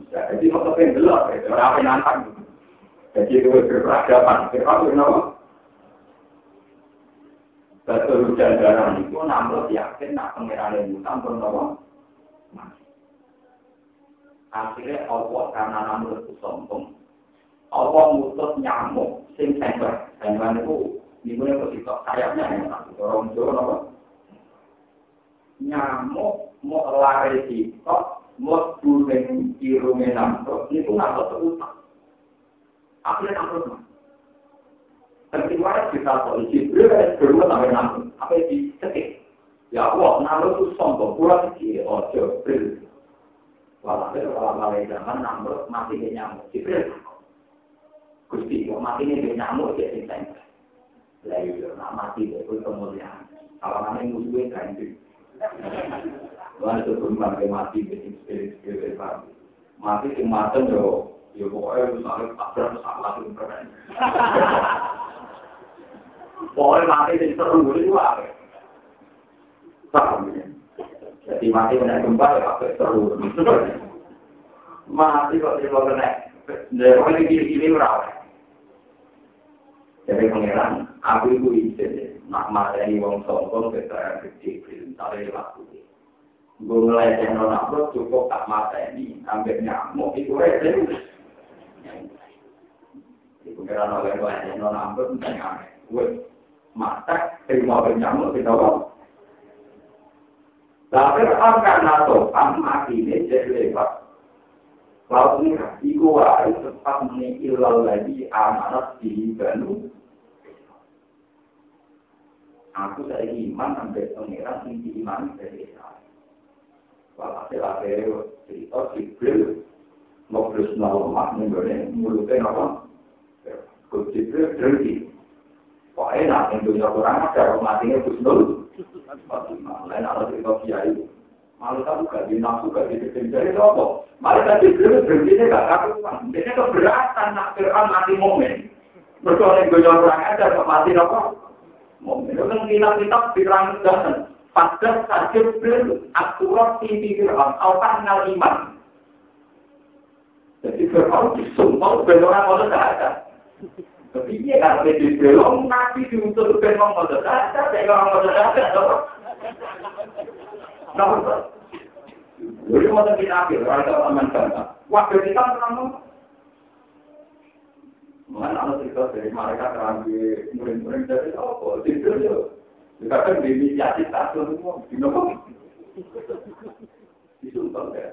S1: Bisa. Jadi mau kepengen gelap. Orang yang nantang. Jadi itu berperadaban. Fir'aun? Betul hujan darah itu namun yakin nak pengiran Musa pun tahu. Akhirnya Allah karena namun itu sombong. Allah mutus nyamuk sing sengber. Sengber itu dimulai ketika sayapnya yang orang Jawa apa? Nyamuk mau lari kita, mau buling kirungnya nampak, itu nggak terutang. Akhirnya Kedua kita polisi, beliau kan berdua sampai namun, apa di cekik. Ya Allah, namun itu sombong, kurang sih, ojo, bel. Walhasil kalau mulai zaman namun mati ke nyamuk, Jibril. Gusti, kok mati ke nyamuk ya sing tengah. Lah iya, nak mati ke kemuliaan. Kalau mana musuhnya kan itu. Itu cuma mati ke spirit-spirit Mati ke mata yo, yo pokoknya misalnya tak berapa salah itu keren. Pokoknya mati di seru itu apa? Paham ya? Jadi mati kena gempa ya apa seru. Mati kok dia kena. Kena gini-gini berapa? Jadi pengiran, aku itu izin nak materi wong sombong kita gede tapi ini. Gue mulai channel upload cukup tak materi, ambil nyamuk itu aja. Ibu kira oleh gue channel upload tentang gue mata terima penyamuk kita kok. Tapi orang karena topan mati ini jadi lewat. Laut ini iku wae tetap meniki lagi amanat di banu. Aku saya iman sampai pengiran tinggi iman dari Israel. Walhasil akhirnya cerita Jibril ngobrol sama lemah nih mulutnya apa? Jibril berhenti. Kok enak, yang dunia kurang ada, matinya Gusnul. Lain ada cerita kiai. Malah kamu gak di nafsu, gak di kecil jadi apa? Malah tadi dulu berhentinya gak karuan. Dia keberatan nak Fir'aun mati momen. Berdoa yang dunia kurang ada, kok mati apa? Momen. Itu kan kitab-kitab pirang dan pada sajib bel aturan tinggi Fir'aun. Alkan ngal iman. Jadi Fir'aun disumpah, benar orang kalau ada. Tapi dia kan lebih belum nabi diutus ke ngomong dasar, saya ngomong dasar. Nah, jadi mau kita ambil, ada aman kata. Waktu kita pernah Mana ada cerita dari mereka terambil murid-murid dari apa? Itu ya. Kan semua, di nomor. Disumpah ya.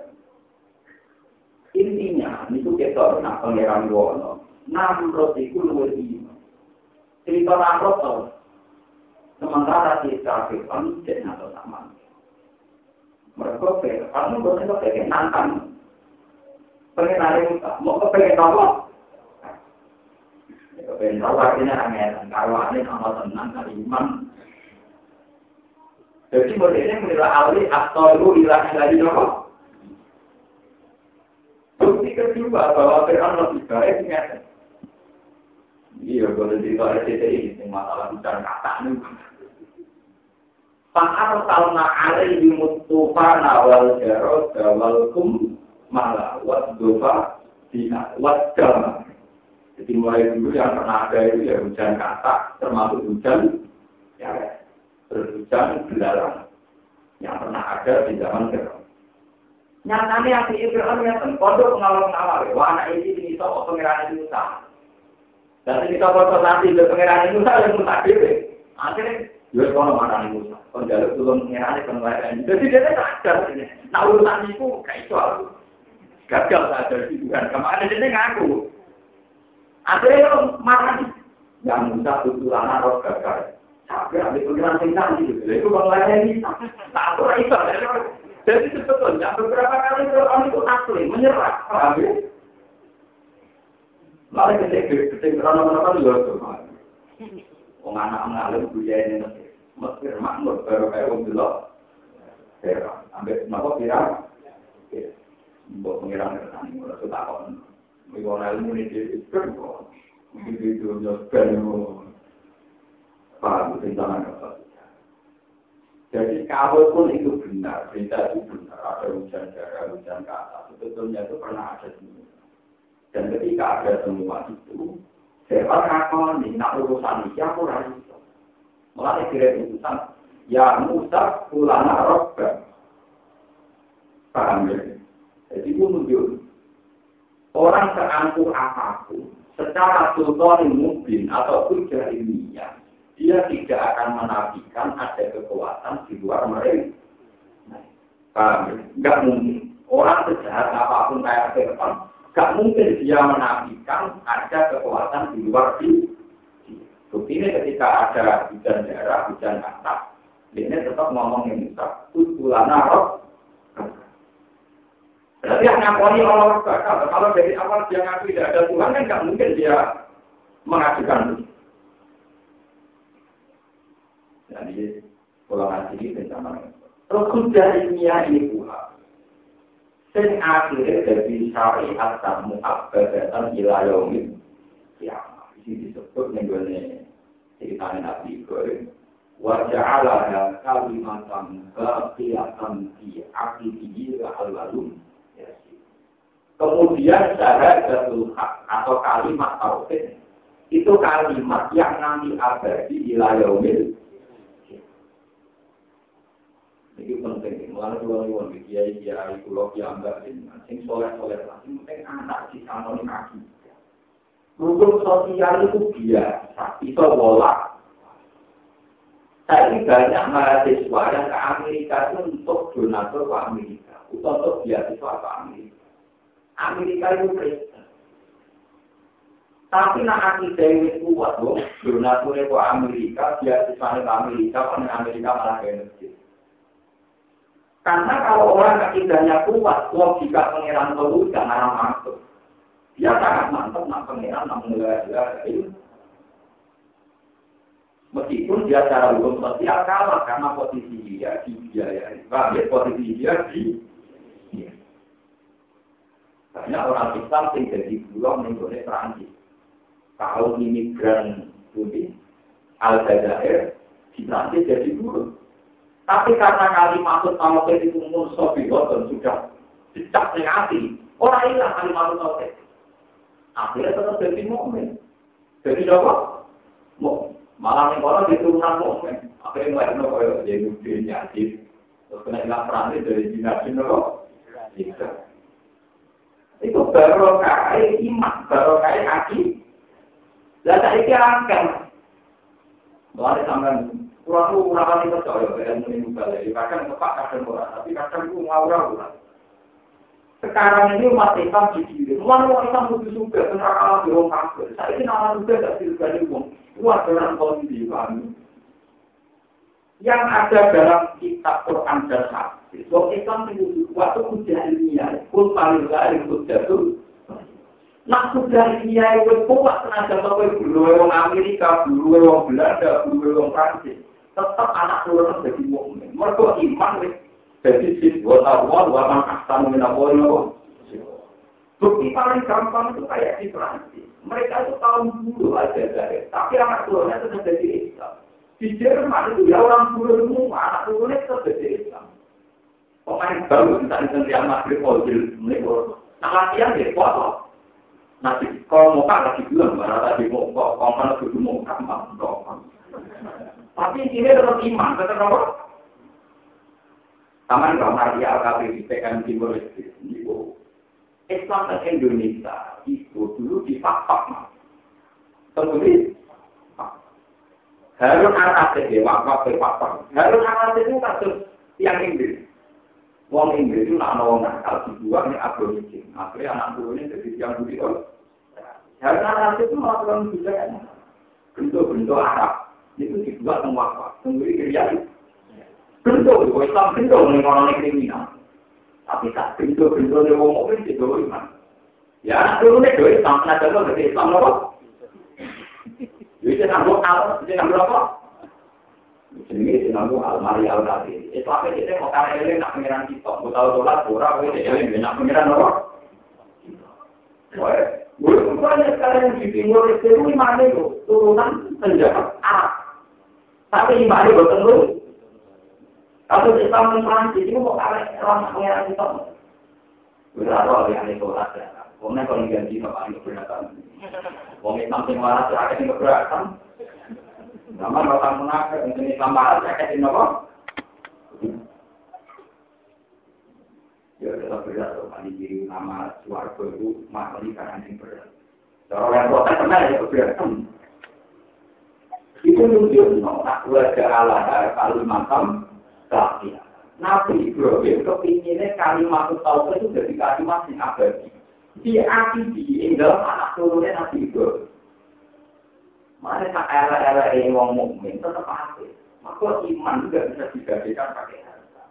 S1: Intinya, itu kita nak pangeran Wono. Namrud itu luwih iman. Cerita Namrud tau. Sementara kita Fir'aun cek atau sama. Mereka Fir'aun bukan kepengen nantang. Pengen nari muka. Mau kepengen tahu. Kepengen tahu artinya angin. Kalau ini sama tenang, iman. Jadi modelnya menilai alih atau lu dari nopo. Bukti kedua bahwa Fir'aun lebih baik Iya, boleh cerita RCTI, ini masalah bicara kata ini. Fa'ar salna alaihi mutufana wal jarod wal kum malah wat dofa dina wat. Jadi mulai dulu yang pernah ada itu ya hujan kata, termasuk hujan ya terus hujan belarang yang pernah ada di zaman Fir'aun. Nyatanya yang di Fir'aun yang pondok pengawal-pengawal, wah anak ini ini sok pengiran itu sama. Dan kita foto nanti ke pengiran Musa, yang Musa dewe. Akhirnya, ya kalau mana nih Musa, kalau jalur belum pengiran pengiran Jadi dia sadar ini. Nah urusan itu kayak itu aku. Gagal saja di Tuhan. Kemarin dia ngaku. Akhirnya marah. Yang Musa tutulan harus gagal. Tapi ambil pengiran tinggal gitu. Itu pengiran ini. Tak aku itu. Jadi sebetulnya beberapa kali orang itu asli menyerah. Paham ya? Malah ketika orang orang juga tuh, orang anak mengalir budaya ini Mesir makmur baru kayak wong dulu. Perak, ambil napa pirang? Mbok pengiran ngerti ora takon. Miwana ilmu ini di kan kok. Begitu itu? Jadi kalau pun itu benar, berita itu benar, ada hujan darah, hujan ke atas, sebetulnya itu pernah ada. Dan ketika ada semua itu, pernah nih, nak urusan ini, aku rayu. Mulai kira urusan, ya Musa ulana robbah. Paham ya? Jadi itu menunjuk orang seangkuh apa pun, secara sultan mungkin atau hujah ilmiah, dia tidak akan menafikan ada kekuatan di luar mereka. Paham ya? Enggak mungkin. Orang sejahat apa pun kayak Firman, enggak mungkin dia menafikan ada kekuatan di luar di ini ketika ada hujan darah, hujan asap, ini tetap ngomong yang besar. Tulana roh. Berarti yang ngakoni Allah bakal. Kalau dari awal dia ngaku tidak ada Tuhan, kan nggak mungkin dia mengajukan. Jadi, pulau ngaji ini bencana. Terus sudah ilmiah ini pula. Sing akhirnya dari syariat dan mu'abbadatan ila yaumin. Ya, ini disebut nih ceritanya Nabi Ibrahim. Waja'alaha kalimatan baqiyatan fi aqibihi al-walum. Kemudian syahadatul hak atau kalimat tauhid itu kalimat yang nanti abadi di yaumil ini penting, mulai dua ribuan di kiai kiai pulau kiai enggak sing soleh soleh lah, penting anak di sana ini kaki. Rukun sosial itu biasa, itu bola. Saya banyak mahasiswa yang ke Amerika itu untuk donatur ke Amerika, untuk beasiswa ke Amerika. Amerika itu Kristen. Tapi nak akidah ini kuat loh, donatur ke Amerika, beasiswa ke Amerika, kan Amerika malah ke masjid. Karena kalau orang akidahnya kuat, logika pengiran itu jangan masuk. Dia sangat mantap nak pengiran nak mengelola ilmu. Meskipun dia secara hukum sosial kalah karena posisi dia di biaya, ya, posisi dia di. Banyak orang Islam yang jadi buruh menggolek Perancis. Kalau imigran Budi, Al-Jazair, di Perancis jadi buruh. Tapi karena kalimat sama itu sobi dan sudah dicap negatif, orang hilang kalimat tauhid. Akhirnya tetap jadi mukmin. Jadi apa? Malah yang orang diturunan mukmin. Akhirnya nggak ada kaya jadi mukmin nyati. Terus kena hilang peran dari jinak jinak kok. Itu baru kaya iman, baru kaya kaki. Dan saya kira kan. Mulai sampai kurang lu kurang kali percaya menimba lagi. Bahkan tepat kadang orang, tapi kadang itu ngawur sekarang ini umat Islam di diri. Umat Islam butuh juga, neraka di orang. Saya ini nama juga tidak uang. Itu dalam kondisi kami. Yang ada dalam kitab Quran dan Hadis. Wong Islam itu waktu ujian ilmiah. Kul paling lain ujian itu. Nak sudah ilmiah itu kuat tenaga sampai dulu orang Amerika, dulu orang Belanda, dulu orang Prancis. Tetap anak turun jadi mukmin. Mereka iman jadi siswa tahu dua orang ahsan minapolo. Bukti paling gampang itu kayak di Perancis. Mereka itu tahun dulu aja dari, tapi anak turunnya sudah jadi Islam. Di Jerman itu ya orang turun semua, anak turunnya sudah jadi Islam. Pemain baru kita nanti anak Gripolil, nah latihan ya foto. Nanti kalau mau kan lagi bilang, mana tadi mau kok, kalau mana dulu mau kan, Tapi ini tetap iman, tetap apa? Taman kalau nanti LKP PKM Timur itu Islam dan Indonesia itu dulu difakfak. Kemudian Harun Arasid ya, wakaf berfakfak. Harun Arasid itu kasus yang Inggris. Wong Inggris itu nak mau nakal di dua ini abolisi. Akhirnya anak turunnya jadi yang budi Harun Arasid itu melakukan kebijakan bentuk-bentuk Arab itu dibuat semua. Kemudian kerja Bentuk, kok Islam bentuk nih orang kriminal. Tapi tak bentuk nih wong mukmin itu iman. Ya anak nih doa Islam, anak Islam loh. Jadi nambah apa? Jadi nambah apa? Jenenge sinambu almari al kafir. Islam itu mau kaya eling nak pengiran kita. Mau tahu sholat ora kowe eling nak pengiran apa? Wah, banyak sekarang di timur itu ini mana itu turunan penjahat Arab. Tapi di mana betul lu? Kalau dan Prancis itu mau kaya orang pengiran kita. Berapa yang itu ada? Kemudian kalau ganti apa yang keberatan? Wong Islam sing waras kene keberatan. Orang munafik mungkin Islam barat saya kasih nopo. Ya kita berat loh, kali diri nama suarga itu makhluk karena yang berat. Kalau yang kota kenal ya keberatan. Itu nunjuk no, nak wajah Allah kalimatam tapi Nabi Ibrahim kepinginnya kalimat tauhid itu jadi kalimat yang abadi. Di hati di dalam anak turunnya Nabi Ibrahim. Mana tak era-era yang wong mukmin tetap hati. Maka iman juga bisa digadekan pakai harta.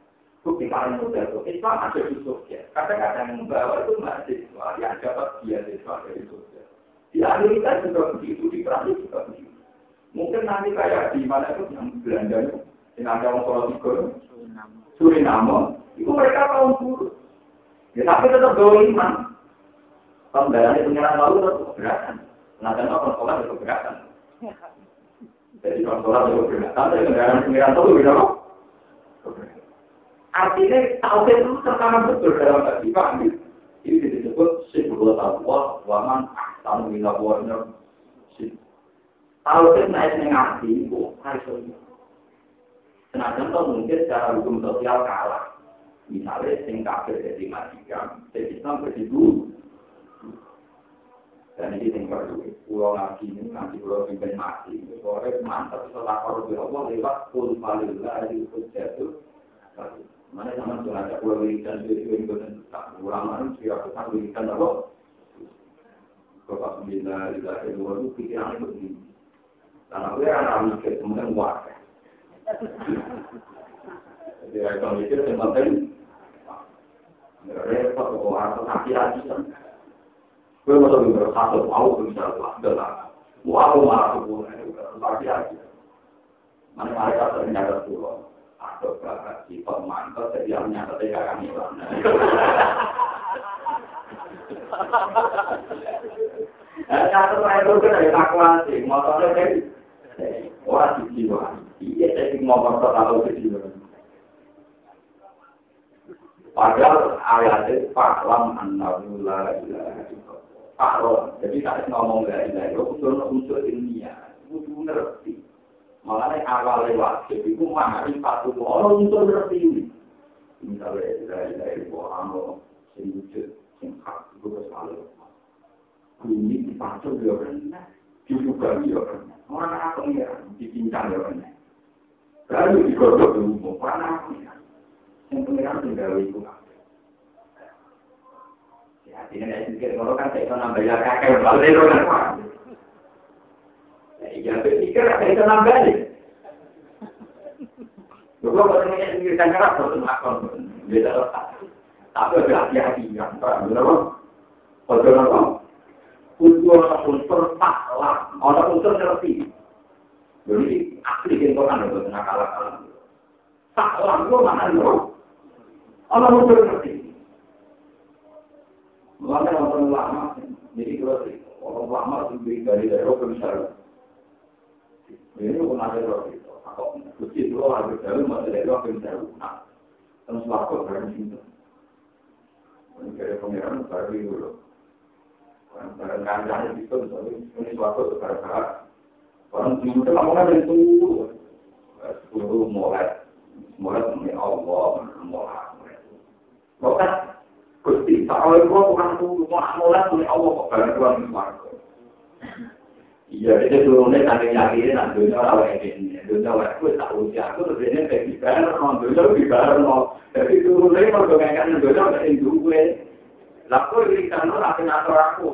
S1: Bukti paling mudah itu Islam ada di sosial. Kadang-kadang membawa itu mahasiswa yang dapat beasiswa dari sosial. Di Amerika juga begitu, di Prancis juga begitu. Mungkin nanti kayak di mana itu yang Belanda itu, yang ada orang Solo Tigo, Suriname, itu mereka kaum buruh. Ya tapi tetap bawa iman. Pembayaran pengiran lalu tetap keberatan. Nah, dan orang sekolah itu keberatan. Jadi kalau sholat itu berbeda, tapi kendaraan pengiran itu beda kok. Artinya tauhid itu tertanam betul dalam hati kami. Ini disebut sibuk taqwa wa man ahsanu min aqwalina. Tauhid naik ning ati itu harus Senajan contoh mungkin secara hukum sosial kalah. Misalnya sing kafir jadi majikan, jadi Islam berdiri dan ini yang perlu pulau lagi nanti pulau pimpin mati. Sore mantap setelah kalau di Allah lewat pun paling lah di jatuh. Mana sama tuh ada pulau wiridan di sini dan tak ulama itu siapa tak wiridan apa Bapak Bila Bila Kedua itu pikiran itu begini karena gue anak mikir kemudian warga jadi kalau mikir yang penting repot harus hati-hati Gue mau lebih berkata, mau bisa adalah mau marah tubuh lagi aja. Mana mereka ternyata pulau atau berkat si pemantau jadi yang nyata tidak kami Satu itu kan ada takwasi, motornya kan, wah di jiwa, iya jadi motor terlalu kecil. Padahal ayatnya faklam annahu la ilaha Fakron, jadi tak ngomong gak ilah, itu unsur unsur ilmiah, itu ngerti. Makanya awal lewat, jadi itu satu orang unsur ngerti ini. Misalnya ilah ilah itu orang sing wujud, sing itu selalu. Bumi dipacul dia kena, dibuka dia kena. Apa ya, dipincang dia kena. Lalu digodok dulu, orang apa ya. Yang pengiran tinggal itu ini nek pikir ngono kan iso nambah ya kakek balik lho kan. Iya, pikir kan iso nambah nih. Lho kok ora nek pikir kan ora kok makon. Beda ada hati-hati kan, berapa? Ojo nopo. Unsur unsur taklah, ana unsur. Jadi asli kan kan ada nakal-nakal. Taklah itu mana lho? Ana unsur ngerti. Mulanya orang lama, jadi kalau orang lama itu dari ke misalnya. Ini pun ada roh itu. Atau kucing itu harus dari masih daerah ke misalnya. Nah, terus waktu berani itu. Ini kayak pengiran baru dulu. Itu, ini suatu gara-gara orang itu lamongan dari tunggu. Sepuluh mulai, mulai Allah, mulai. Bukan Gusti, soal itu bukan tuh mau mulai oleh Allah kok barang tuan warga. Iya, itu turunnya tadi yakin, nah dunia orang ini, dunia orang itu tak usia, aku terus ini kayak gimana, non dunia lebih bareng. Jadi turunnya kalau dengan dunia nggak indukwe, lalu ini kan orang senator aku,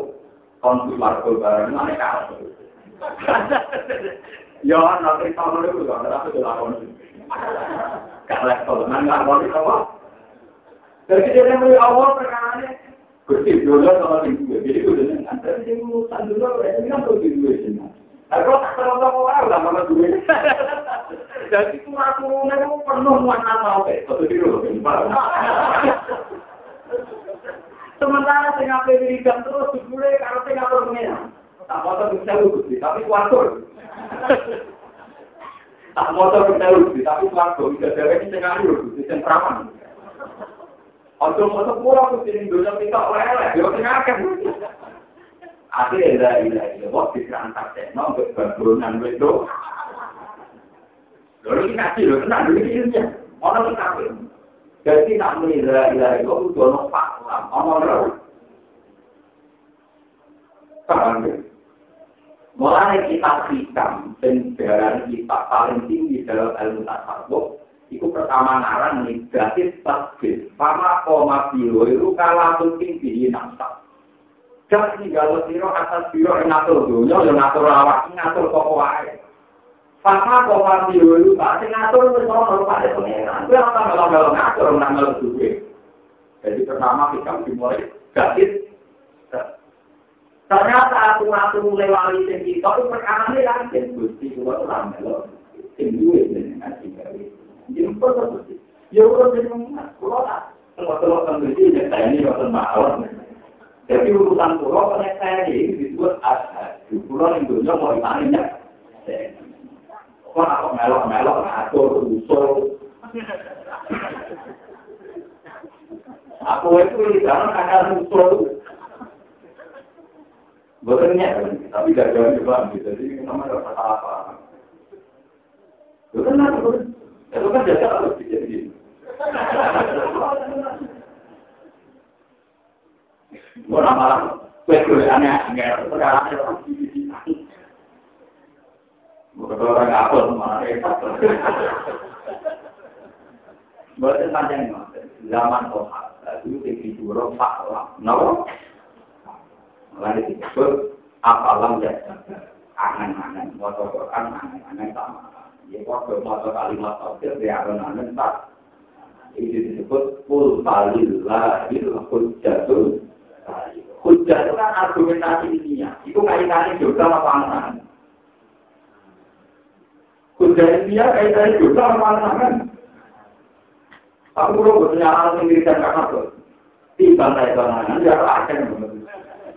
S1: konsul warga bareng, mana kau? Ya, nanti mau itu apa? Jadi dia mulai awal dulu sama jadi yang urusan dulu, ini kan tuh sih. Aku tak terus orang lah duit. Jadi kurang-kurangnya itu penuh mau kayak satu di Sementara sing ape wiridan terus dibule karo sing ngatur Tak motor bisa lugu, tapi kuatur. Tak motor bisa lugu, tapi kuatur. Bisa dewe sing ngatur, sing perawan. Ojo motor pura ku sing dunya kita oleh-oleh, yo sing akeh. Akhirnya la ilaha illallah dikerangkat tekno untuk bangunan itu. Lalu kita kasih, lalu tenang, dulu ini Orang kita Jadi nak mengira ilah itu itu ono fakta, ono roh. Paham ya? Mulai kita hitam dan darah kita paling tinggi dalam ilmu tasawuf, itu pertama ngarang negatif tasbih. Pama koma biro itu kalah mungkin di nafsa. Jangan tinggal siro atas biro yang ngatur dunia, yang ngatur awak, ngatur kok wae. Kok mati dulu, Pak. Sing ngatur wis ono Pak pengeran. Kuwi ora melo-melo ngatur melo duwe. Jadi pertama kita dimulai gatis. Ternyata aku ngatur mulai wali sing kita itu perkara ini kan Gusti kula ora melo. Sing duwe jenengan sing gawe. Kok terus. Ya ora jenengan kula tak. Kalau kan Gusti ya saya ini ora mawon. Jadi urusan kula kena saya ini disebut ashad. Kula ning dunya mau tanya. Kok aku melok-melok ngatur usul. Aku itu di dalam kakak usul. Betulnya, tapi gak jauh juga gitu. Jadi nama ada apa? Itu kan itu kan jasa harus dijadi. Orang malam, kue aneh, aneh, sekarang Bukan orang apa malah repot. Bukan panjang zaman Tuhan. Dulu tinggi dulu Pak Lam. Kenapa? Lalu disebut apalam ya. Angan-angan. Motor Quran angan-angan sama. Ya waktu motor kalimat tafsir dia angan-angan tak. Itu disebut kul falillahil hujjatul. Hujjah itu kan argumentasi ilmiah. Itu kaitannya juga sama pangan. Kuda dia kaitannya juga sama kan. Aku perlu bertanya yang dirikan kakak tuh. Di bantai banganan, dia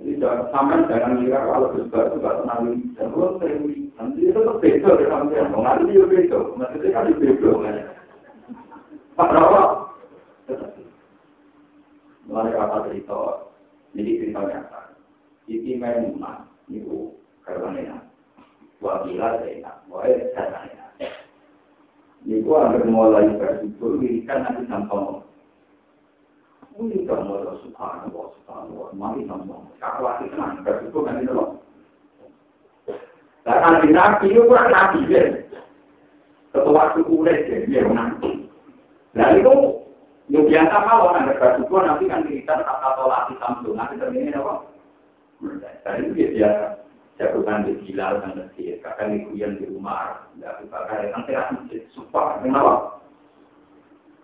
S1: Jadi sampai jangan kira kalau sesuatu itu gak tenang dan kalau sering nanti itu tetap beda dengan sampai mau nanti dia beda. Maksudnya kan itu beda. Pak Rawa. Mulai kata cerita, jadi cerita nyata. Ini memang itu karena Wabila Zainab, Wahai Zainab. Ini gua agar mulai bersyukur, wirikan nanti sampang. Wirikan mulai subhanallah, subhanallah, mari sampang. Kakak lagi kan, bersyukur nanti dulu. Karena di nabi itu kurang nabi ya. Ketua suku udah dia nanti. Nah itu yang biasa kalau ada bersyukur nanti kan kita kata tolak di samping nanti terjadi apa? Dan itu biasa jagoan di Bilal dan Mesir, kakak yang di rumah, tidak bakar yang tidak masjid, sumpah, kenapa?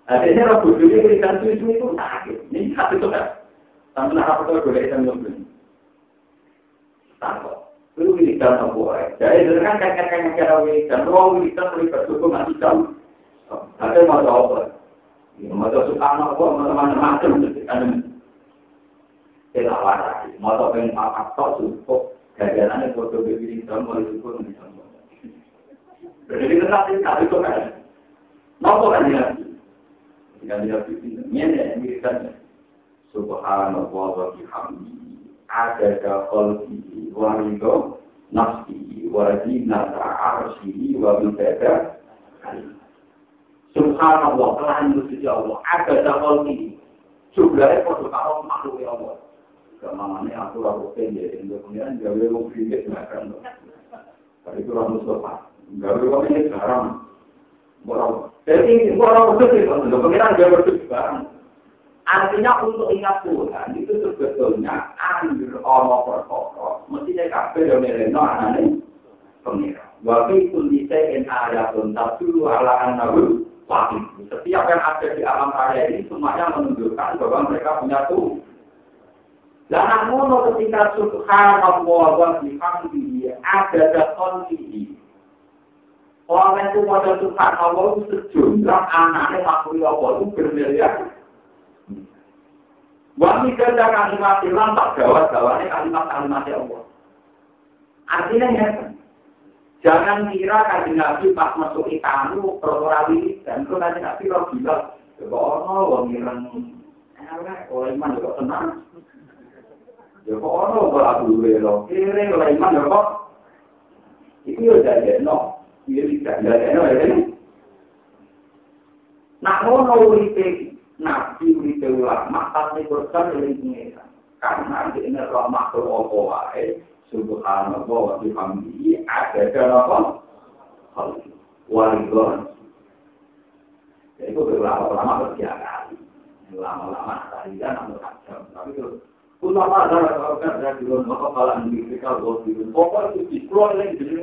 S1: Akhirnya Rabu Juli berikan itu sakit, ini sakit itu kan? Sampai nak apa tuh boleh kita ngomong. Takut. Lu wiridan apa. Jadi kan kakek-kakek kira wiridan, ruang wiridan terlibat cukup masih jauh. Ada mau apa? Mau suka apa? Mau macam-macam. Kita waras. Mau pengen apa? Cukup. Gajarannya foto. Jadi nanti itu kan. Kan. Jika dia begini, ini ini kan. Subhanallah wa bihamdi. Ada khalqihi wa ridho nafsihi wa zinata arsyihi wa bidada Subhanallah, telah itu Allah. Ada khalqihi. Jumlahnya foto kalau makhluk Allah. Ke mana aku lalu pendek, untuk kemudian gawe mau pinggir makan. Tapi itu orang Mustafa, gawe mau pinggir sekarang. Jadi borong itu sih, untuk kemudian gawe itu sekarang. Artinya untuk ingat Tuhan itu sebetulnya ambil Allah perkara. Mestinya kafe yang mereka aneh pengira. Waktu itu bisa in ayatun dulu ala anahu wahid. Setiap yang ada di alam raya ini semuanya menunjukkan bahwa mereka punya Tuhan. Dan namun ketika subhanallah wa bihamdihi ada ini. Orang itu pada subhanallah itu sejumlah anaknya makhluk Allah itu bermiliar Wami kerja kalimat Islam tak gawat gawatnya kalimat-kalimat Allah. Artinya ya, jangan kira kan Nabi pas masuk ikanu perwarawi dan itu nanti Nabi kalau bilang, coba ono ireng, oleh iman juga tenang. Ya kok ono lo, kira oleh iman ya kok. Itu ya jadi no, dia tidak. Jadi no ya. Nah, uripe nabi uripe ulama tapi berkan dari pengira karena ini roh makhluk apa wae subhanallah wa bihamdihi ada apa? Walidon itu. Ulama-ulama berjalan ulama-ulama tadi kan namun kacau tapi itu ulama adalah kalau kan di luar kalau di kita pokoknya itu dikeluar lagi di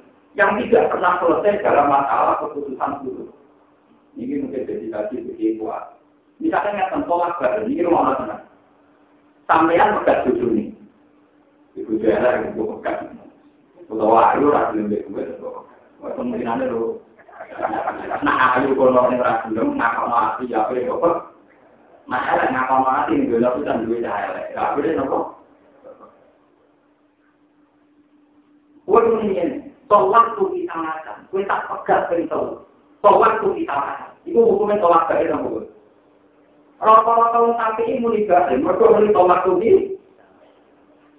S1: yang tidak pernah selesai dalam masalah keputusan dulu. Ini mungkin jadi tadi begitu. Misalnya yang tolak badan ini rumah mana? sampean pegat cucu ini. Ibu jalan yang ibu pegat. Kalau ayu ragu lebih gue itu. Kemungkinan itu. Nah ayu kalau ini ragu lebih ngakak mati ya apa ya kok. Masalah ngakak mati ini gue lakukan gue cahaya. Gak boleh. Gue ini tolak tuh kita makan. Gue tak pegat perintah. Tolak tuh kita makan. Itu hukumnya tolak dari nopo. Rata-rata tapi ini muni batin, mereka muni tolak tuhi.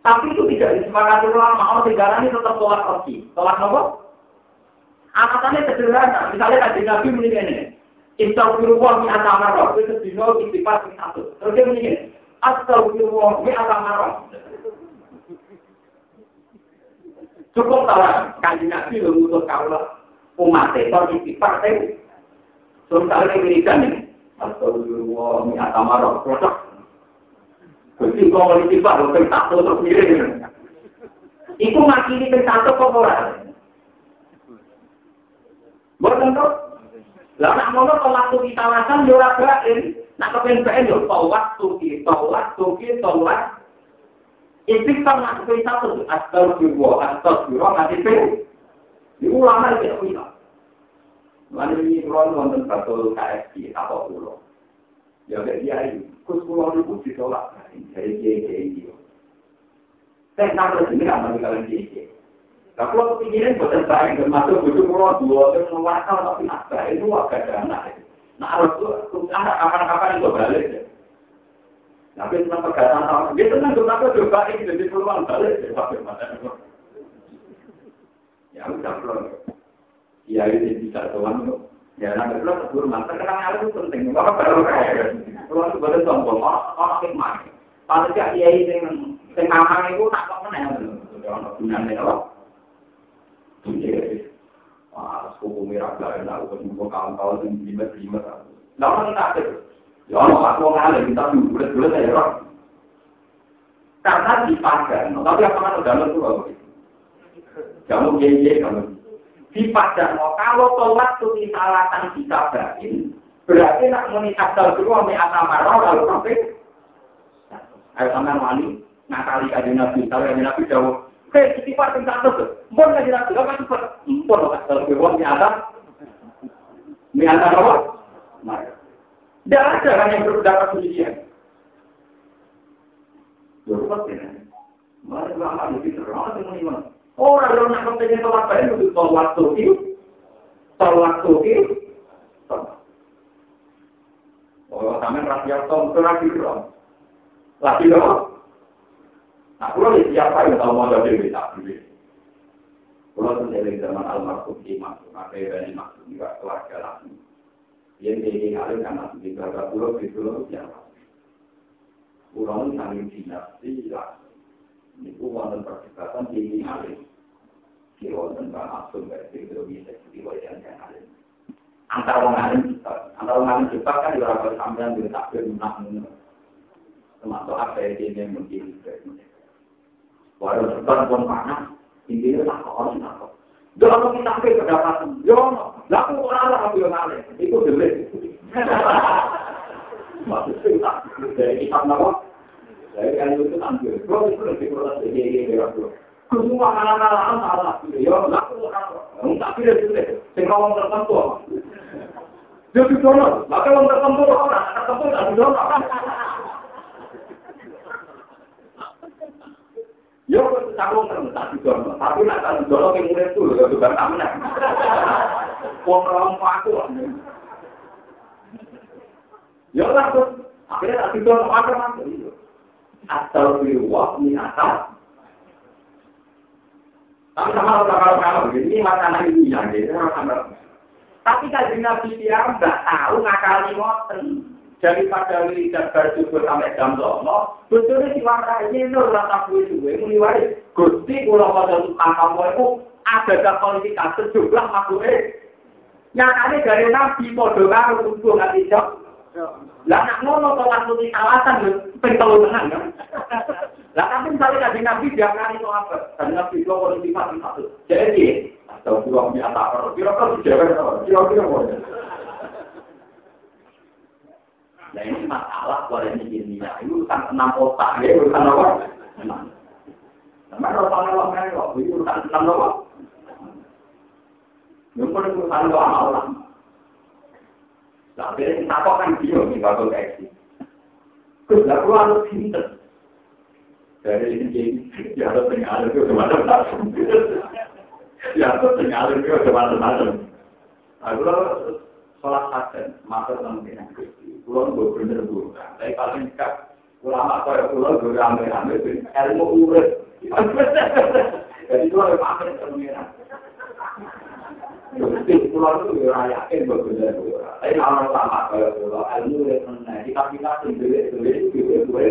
S1: Tapi itu tidak disepakati ulama, orang negara ini tetap tolak pergi. Tolak nopo? Angkatannya sederhana, misalnya kaji Nabi muni ini. Istagfirullah mi atamarah, itu sedino istighfar mi satu. Terus dia muni ini. Astagfirullah mi. Cukup tahu kaji Nabi mengutus kaulah umat itu istighfar. Kalau ini wiridan ini. Astagfirullah, ini atamarah, cocok. Jadi kalau mau ditibak, lo ping satu terus mirip. Itu makili ping satu kok ora. Boten kok. Lah nak ngono kok waktu kita lasan yo bain. Nak kepen bain yo to waktu ki, to waktu ki, to waktu. Istighfar nak ping satu, astagfirullah, astagfirullah, nanti. Di ulama tidak Lalu ini kalau nonton satu KFC apa pulau, ya kayak dia ini, kus pulau itu ditolak dari kiai itu. Saya sini nggak mau kalian kalau kepikiran bukan saya termasuk butuh pulau dua terus mewakil tapi apa itu agak dana. Nah harus tuh ada kapan-kapan itu balik ya. Tapi tentang perkataan sama, dia tenang tuh aku coba ini jadi peluang balik ya. Ya udah belum. Ya itu bisa tuan. Ya nanti kalau sebelum mantan kenal itu penting. Bapak baru kaya. Kalau itu boleh sombong, orang hikmah. Kalau tidak iya itu yang yang ngamang itu tak kok mana? Orang gunanya apa? Wah, suku merah gak enak. Ketemu kawan-kawan yang lima-lima. Nah, orang tak ada. Ya, orang aku ngalir, kita bulat-bulat ya, Karena dipakai. Tapi apa kan udah lalu apa? Kamu gede, kamu dipadang kalau tolak tuh misalatan dikabarin berarti nak muni asal dulu ame asamarah lalu sampai ayo sampean wali nakali kajian nabi tahu kajian nabi jauh hei istighfar tak terus mbon kajian nabi apa itu mbon asal dulu ame atas ame atas apa tidak ada kan yang berpendapat demikian kan Mari ulama itu terang teman Orang yang nak kepengen sholat baik itu itu, sholat waktu itu. Oh, sampai rakyat tom lagi dong. Lagi dong. Kalau di siapa yang tahu mau jadi bisa beli. Kalau sendiri zaman almarhum imam, maka ini maksud juga keluarga lagi. Yang jadi ngalir karena di beberapa pulau di pulau siapa. Pulau saling dinasti lah. Ini wonten perdebatan di ngalir. Di wonten bang Abdul Baik itu bisa diwajibkan yang ngalir. Antara orang ngalir kita, antara orang ngalir kita kan juga harus sampean di takbir menang. Termasuk apa yang mungkin. Walau pun panas, intinya tak orang tak kok. Jangan kita ke kedapatan. Yo, laku orang lah aku yang ngalir. Itu delik. Maksudnya dari kita nawa. Dari kan itu tampil. Kalau itu lebih kurang sedikit ya bro. Semua anak-anak salah. Yo, laku orang. Tak pilih delik. Sehingga orang tertentu. Yo, di sana. Maka orang tertentu orang. Tertentu tak di Yo kok tak. Tapi nak tak murid tuh lho juga tak menang. Aku. Kok akhirnya tak mantu yo. Asal. Tapi sama kalau kalau ini masalah ini yang dia Tapi kalau Nabi dia nggak tahu ngakali ngoten. Daripada wiridan bersyukur sampai jam dono, betulnya si warnanya nur rata kue suwe, muni waris, gusti pulau pada tukang itu ada kualitas sejumlah makhluknya. Nyatanya dari nabi podo karo kudu nggak tidak. Lah nak ngono to langsung di kawasan pentol tenang kan. Lah tapi misalnya dari nabi jangan itu apa? Dari nabi itu kalau di satu. Jadi, atau dua nyata, kira-kira kira-kira kira-kira Nah ini masalah ini ilmiah. Ini urusan enam otak, ya urusan apa? Enam. Sama urusan Allah mereka, ini urusan enam apa? Ini pun urusan Allah. Nah, jadi kita kok kan dia di waktu kayak Terus perlu harus pinter. Dari ini jadi, ya harus tinggal itu ke mana-mana. Ya harus tinggal itu ke mana-mana. Aku sholat hasan, maka teman-teman Pulau gue bener bu, tapi paling dekat ulama kaya pulau gue rame-rame ilmu urut. Jadi itu ada pamer teman Jadi pulau itu gue yakin gue bener bu. Tapi kalau ulama kaya pulau ilmu urut mana? Kita kita sendiri sendiri gue gue.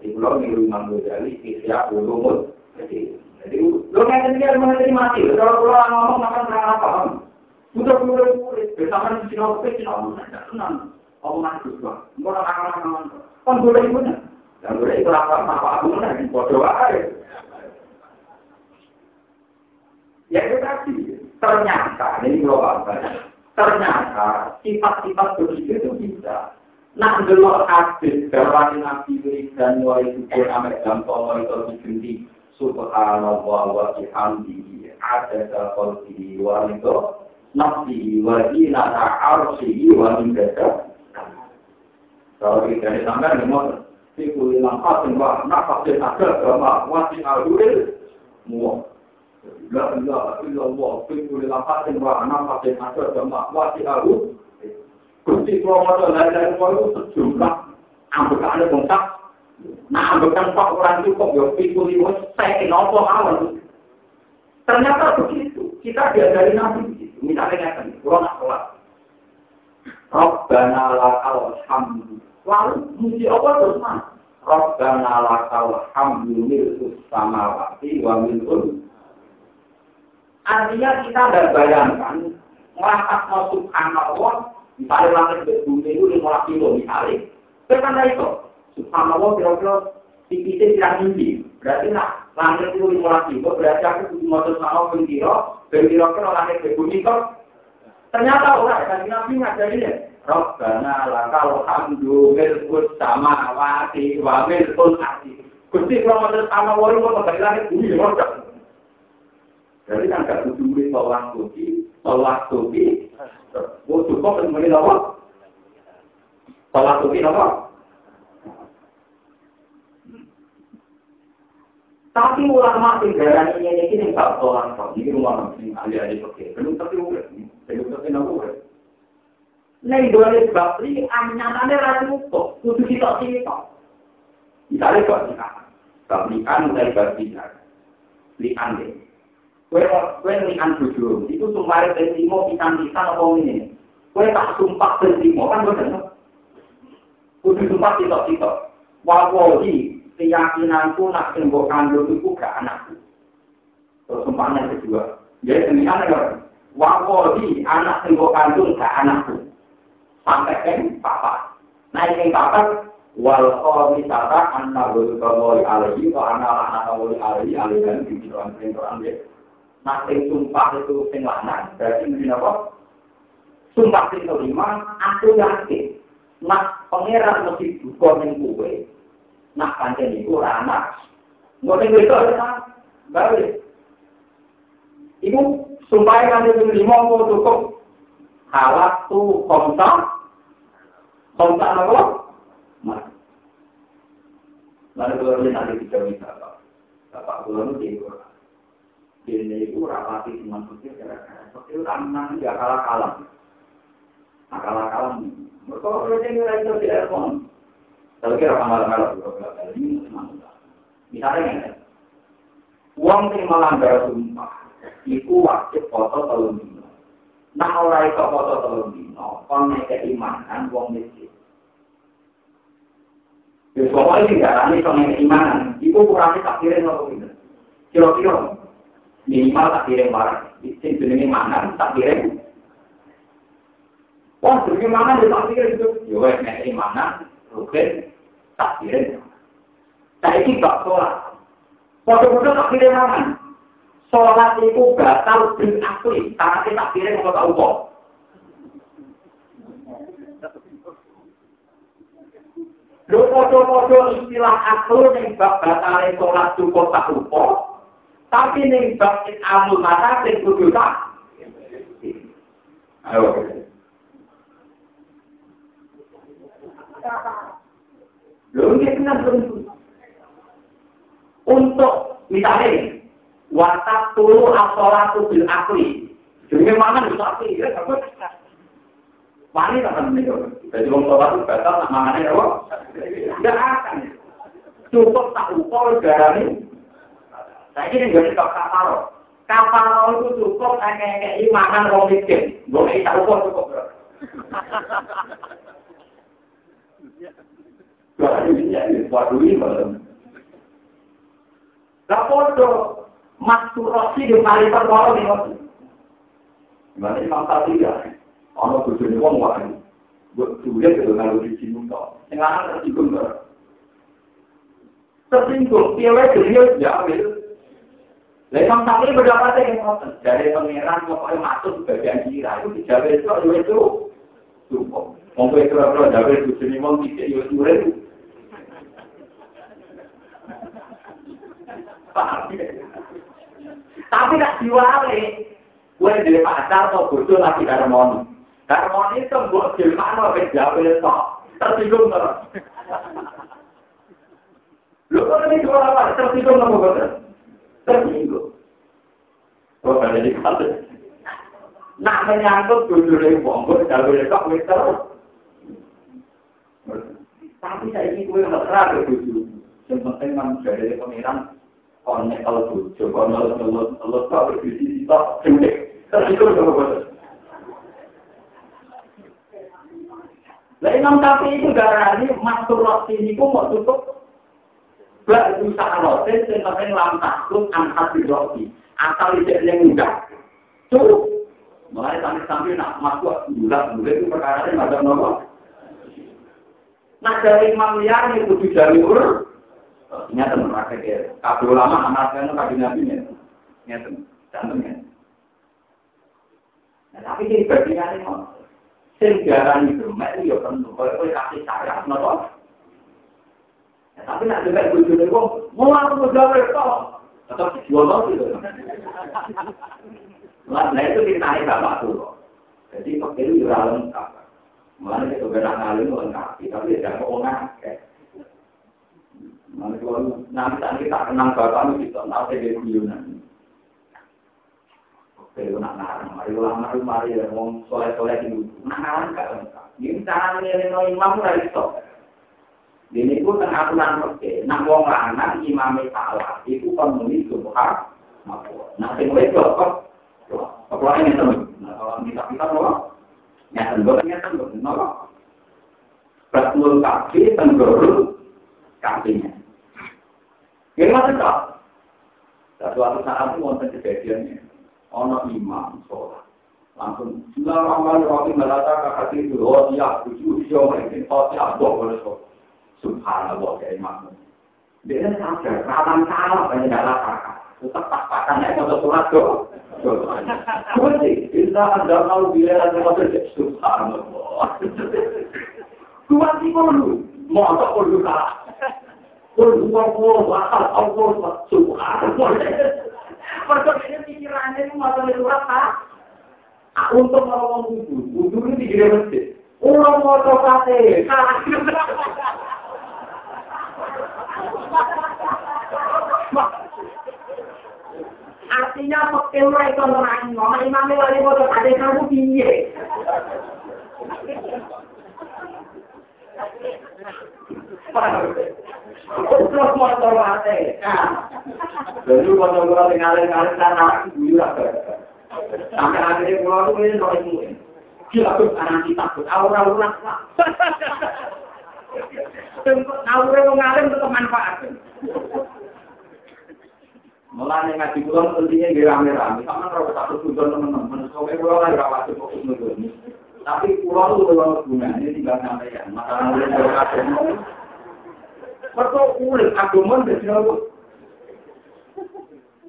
S1: Di pulau di rumah gue jadi siap ulumut. Jadi lo kayak mau jadi mati. Kalau pulau ngomong makan terang apa? Sudah mulai mulai, bersama di sini, oke, sini, oke, tenang. omongan juga. Engkau nak ngomong Kan boleh ibu nih. Boleh itu apa apa aku nih. Bodoh aja. Ya itu tadi. Ternyata ini global. Ternyata sifat-sifat begitu itu bisa. Nah, dulu hadis dari Nabi dan mulai syukur amat dan tolong itu diganti subhanallah wa bihamdihi ada qalbihi wa ridho nafsihi wa zinata arsyihi wa min Kalau kita ini sampai memang si kulit langkah sehingga nafas yang ada sama wajib aluril muak. La ilaha illallah fi kulli lafatin wa nafasin ada sama wajib alur. Gusti Pramono la ilaha illallah sejumlah ambekane bongkak. Nah, ambekan pak orang cukup ya fi kulli saya nopo mawon. Ternyata begitu. Kita diajari nabi. Misalnya kan, kalau nak sholat. Rabbana lakal hamdu Lalu muji apa terus mas? Rabbana lakal hamdu milkus samawati wa milkul. Artinya kita tidak bayangkan ngangkat no subhanallah misalnya langit bumi itu lima kilo misalnya. Karena itu subhanallah kira-kira tipisnya tidak tinggi. Berarti nak langit itu lima kilo berarti aku butuh motor sama kira kira-kira langit ke bumi kok. Ternyata orang kan nabi ngajarinya. Rabbana lakal hamdu milkut sama wati wa milkul hati. Gusti kalau mau sama wali mau kembali lagi bumi ya Jadi kan gak butuh duit tolak suci, tolak suci. Oh cukup kembali apa? Tolak suci apa? Tapi ulama tinggalan ini ini nggak tolak kok. Ini rumah ini ahli-ahli pakai. Belum tapi udah, belum tapi nak udah. Nek dole sebab ini anyatane ra cukup, kudu kita sitok. Misalnya kok nikahan mulai bab nikah, lian. Kue kue lian bojo, itu sumpah tentimo pisan-pisan apa ini? Kue tak sumpah tentimo kan bener. Kudu sumpah sitok-sitok. Wawohi, keyakinanku nak tembok kandung itu gak anakku. Terus sumpahnya kedua. Jadi demikian kan. Wawohi, anak tembok kandung gak anakku. Sampai kan papa. Naik yang papa, wal khamisata anna wal kawali alaihi wa anna lana kawali alaihi alaihi dan di Quran di Quran ya. Nah, sumpah itu sing lanang, berarti mungkin apa? Sumpah sing kelima, aku yakin. Nah, pangeran mesti duka ning kowe. Nah, pancen iku ora anak. Ngoten itu ora balik. Ibu sumpah ada di lima mau cukup. Halak tu kontak. Kontak apa? mati. Lalu kalau dia nanti tidak bisa, Bapak Kulo itu di Ini itu rapati cuma putih gara-gara putih ramah ya kalah kalah. Nah kalah kalah. Mereka kalau dia nilai itu tidak Tapi kira kali ini. Misalnya ya, uang yang melanggar sumpah, itu wajib foto telur dino. Nah orang itu foto telur dino, kalau keimanan uang miskin. Ya, pokoknya tidak ada soal keimanan. Itu kurangnya takdirin atau tidak. Kira-kira minimal takdirin barang. Itu jenis mana takdirin. Wah, jenis mana di takdirin itu? Ya, wes keimanan, rukun, takdirin. Saya ini gak sholat. Foto-foto takdirin mana? Sholat itu batal bin asli. Karena takdirin mau tahu kok. Lho padha-padha istilah akal ning bab batale salat cukup tak lupa. Tapi ning bab amul mata sing kudu tak. Ayo. Lho iki kena Misalnya watak tulu asolatu bil akli. Jadi mana bisa akli ya, Wani tak akan meninggal. Jadi orang tua itu batal, nak mangannya apa? Tidak akan. Cukup tak darah ini. Saya ini nggak bisa kapal. Kapal itu cukup kayak imanan orang miskin. Boleh tak ukur cukup. Ini ya, dua ini malam. Rapodo, masturbasi di maritan orang ini. Gimana Imam Tatiya? Ono bojone wong wae. Buat duwe ke dalam di sini kok. Yang lanang tersinggung kok. Tersinggung, dia wae dia diambil. Lewat tapi berdapat yang ngotot dari pangeran pokoknya masuk bagian kira itu dijaga itu itu itu cukup. Mau itu apa jaga itu sini mau tidak itu itu. Tapi tak diwale, gue dari pacar atau bodoh lagi harmoni. Harmoni itu buat gimana ke jawab itu tersinggung terus. Lu kok ini dua apa tersinggung nggak betul? Tersinggung. Oh kalau di kalau nak menyangkut dulu dari bongkar jawab itu. Tapi saya ini gue nggak ke tujuh. Yang penting kan dari pengiran kalau kalau kalau kalau berbisnis itu. Lah Imam itu masuk roti ini kok mau tutup. Gak usah roti, sing penting takluk angkat di roti. Asal tidak yang mudah. Cukup. Mulai sampai-sampai nak masuk bulat-bulat itu perkara ini ada nomor. Nah dari Imam Liar ini Nyata praktek ya. Kabel ulama anak-anaknya kabin nabi nya. Nyata. Cantumnya. Nah, tapi ini perbedaan ini sing diarani gemek ya penuh koyo kowe kasih sayang napa tapi nek demek bojone wong mau aku gawe to tetep dijual to Lah, nah itu kita naik bapak tuh. Jadi pakai itu juga lengkap. Mulanya itu benar ngalim lengkap, tapi tidak mau. Nanti kalau nanti nanti tak kenang bapak itu kita nanti dia guyonan. Oke, nak ngarang, mari ulama itu mari ya, wong soleh soleh itu, nak ngarang lengkap. Ini cara nilai imam dari stop. Ini pun tengah aturan oke, nak wong lanang imam salah, itu penuhi subhan. Nah, sing wedok kok, apa ini teman? Nah, kalau kita kita apa? Nyata, nyata, nyata, Betul kaki, tenggorok, kakinya. Masih tak? Suatu saat itu wonten kejadiannya. Ono imam sholat. Langsung, Bismillahirrahmanirrahim, merata kakak itu, oh iya, tujuh, iya, ini, oh iya, dua, boleh sholat. Subhanallah, ya imam. Dia sadar, rawan salah, banyak kakak. Tetap tuh. Kunci, kita ada mau bilang, subhanallah. Kuat sih, mau tak perlu. Itu. Untuk ngomong wudhu, wudhu ini dikira masjid. Ulang mau cokate. Artinya pekil mereka orang ngomong imamnya wali foto ada kamu piye. Terus motor mate. Jadi motor kula tinggalin-tinggalin karena guyur Sampai akhirnya pulau itu ini roh itu. Gila tuh anak kita takut. Aura-aura. Aura itu ngalim tetap manfaat. Mulai ngaji pulau pentingnya di rame-rame. Sama kalau tujuan teman-teman. Soalnya pulau lagi rawat itu Tapi pulau itu gunanya tinggal sampai ya. Masalah Mereka ulik agama dari apa?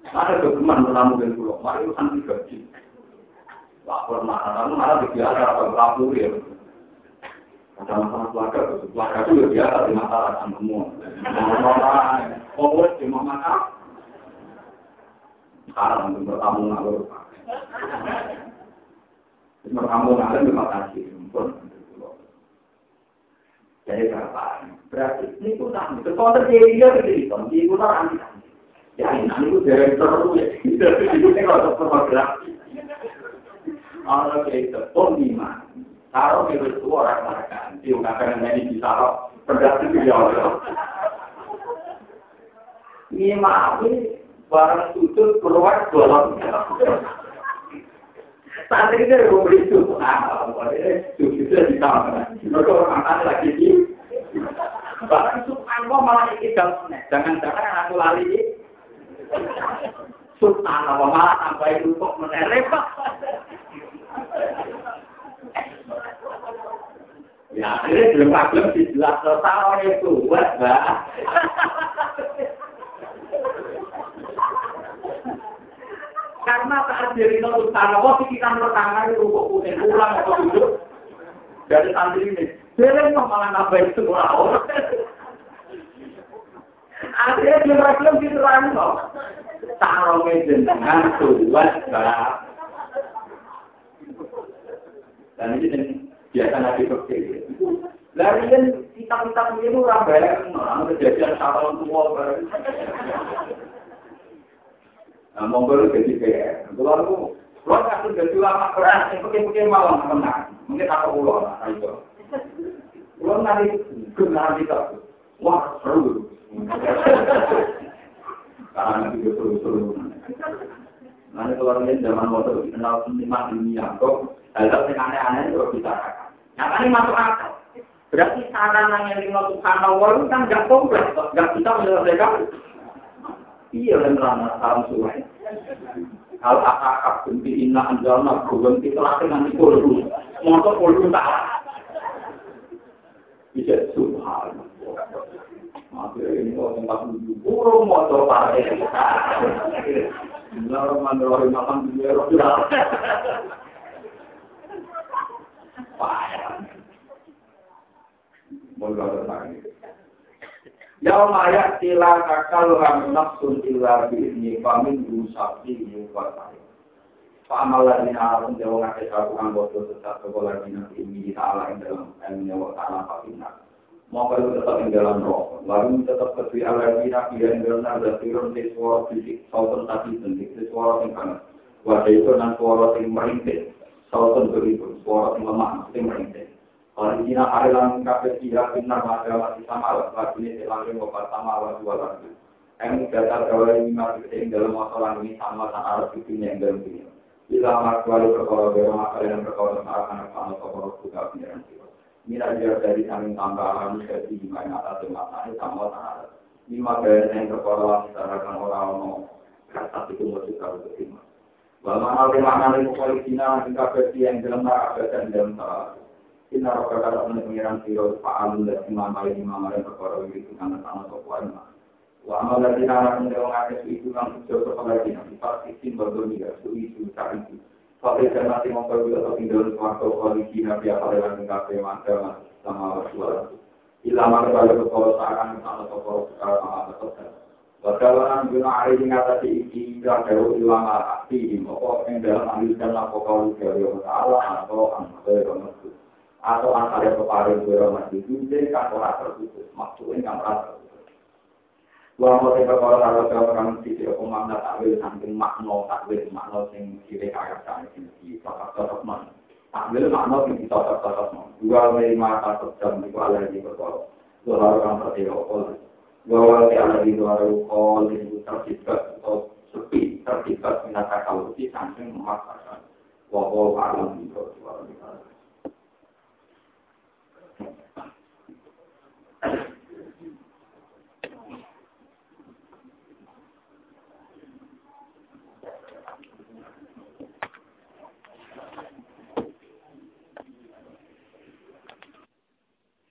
S1: Ada kegeman dengan pulau, mari itu santi gaji. Lapor marah, malah biasa apa lapor ya. Ada masalah keluarga, keluarga itu biasa di masalah semua. Orang-orang, orang di mana? Sekarang untuk bertamu ngalur. Bertamu ngalur terima kasih. Jadi berapa? Berarti ini pun tak. Kalau terjadi dia terjadi, ini pun anti. Ya ini itu dari terus ya. Ini kalau terpergerak. Orang itu pun lima. Taruh itu orang mereka. Dia nggak jadi ditaruh. Berarti dia orang. Maaf ini barang sudut keluar dalam. Saat ini memberi itu, nah, itu bisa ditambah. Mereka orang lagi di, bahkan subhanallah malah ini dalam Jangan-jangan aku lali. Subhanallah malah sampai untuk menerima. Ya, akhirnya belum belum dijelas tahun itu, buat bah. Karena saat diri itu tanah, wah pikiran pertama itu rukuk putih ulang atau duduk dari santri ini. Dia malah nambah itu orang. Akhirnya dia belum diterang kok. Tarongnya jenengan kuat bah. Dan ini biasa nabi kecil. Lalu kan kitab-kitab ini orang orang kejadian sama tua bareng. Nah, monggo jadi kayak, kalau aku, kalau aku jadi lama keras, mungkin-mungkin malam menang, mungkin aku pulau lah, itu. Kalau nanti benar kita, wah seru. Karena itu seru-seru. Nanti kalau ini zaman dikenal lima dunia, kok hal-hal yang aneh-aneh itu bisa. Yang ini masuk akal. Berarti sarana yang lima Tuhan Allah kan nggak kompleks, nggak bisa menyelesaikan Iya dan lama tahun suai. Kalau akak benci inna anjalna gubeng itu lagi nanti kulhu. Motor kulhu tak. Bisa subhanallah. Akhirnya ini kalau tempat duduk burung motor pakai. Bismillahirrahmanirrahim makan di daerah Payah. Mau lagi. Yaum ayat tila kakal nafsun illa bi'ni famin rusakti yuwatai. Fa'amal lagi na'arum jawa ngake kaku anggoto tetap sekolah dina ini ta'ala yang dalam ilmunya wa ta'ala fa'inna. mau kalau tetap yang dalam roh, lalu tetap ketui alergi nabi yang dalam ada turun di suara fisik, sautan tadi sendiri, di suara yang kanan. Wajah itu dan suara yang merintih, sautan beribu, suara yang lemah, yang merintih. Di Cina ada yang kafe tidak benar masih sama, lagi ini langsung sama awal dua lagi. Yang data gawe ini masih yang dalam masalah ini sama dengan Arab itu yang dalam dunia. Bila makhluk berkoro bermakna yang berkoro akan akan berkoro juga pengiran Mira dia dari samping tambahan jadi gimana atas matanya sama tanah. Lima yang berkorban misalkan orang mau kata itu mau juga terima. Bahwa hal yang mana itu yang dalam ada dan dalam. Kita harus berkata dengan pengiran siro fa'al dan imam kali imam yang berkorban itu karena sama sopuan. Wa amal dari anak menjauh ngakas itu kan sejauh kepada kita. Sifat sistem berdunia, isu cari itu. Tapi saya nanti pergi atau tinggal suatu koalisi nabi apa yang tinggal di mana sama suara. Ilama kepada kekuasaan sama toko sekarang sama betul. Bagaimana guna hari ini atas iki tidak jauh ilama hati pokok yang dalam alisan pokok dari Allah atau anggota yang atau antara keparing berama itu jadi kan orang terputus maksudnya kan rasa Wa mau sing perkara karo kang sisi apa makna takwil saking makna takwil makna sing kire kaya kan sing di cocok man. Takwil makna sing cocok cocok man. Dua lima satu jam di kuala di. Dua hari kan berarti apa? Dua hari ada di hari kol di tercipta atau sepi minat kalau di samping memaksakan. Wa wa alam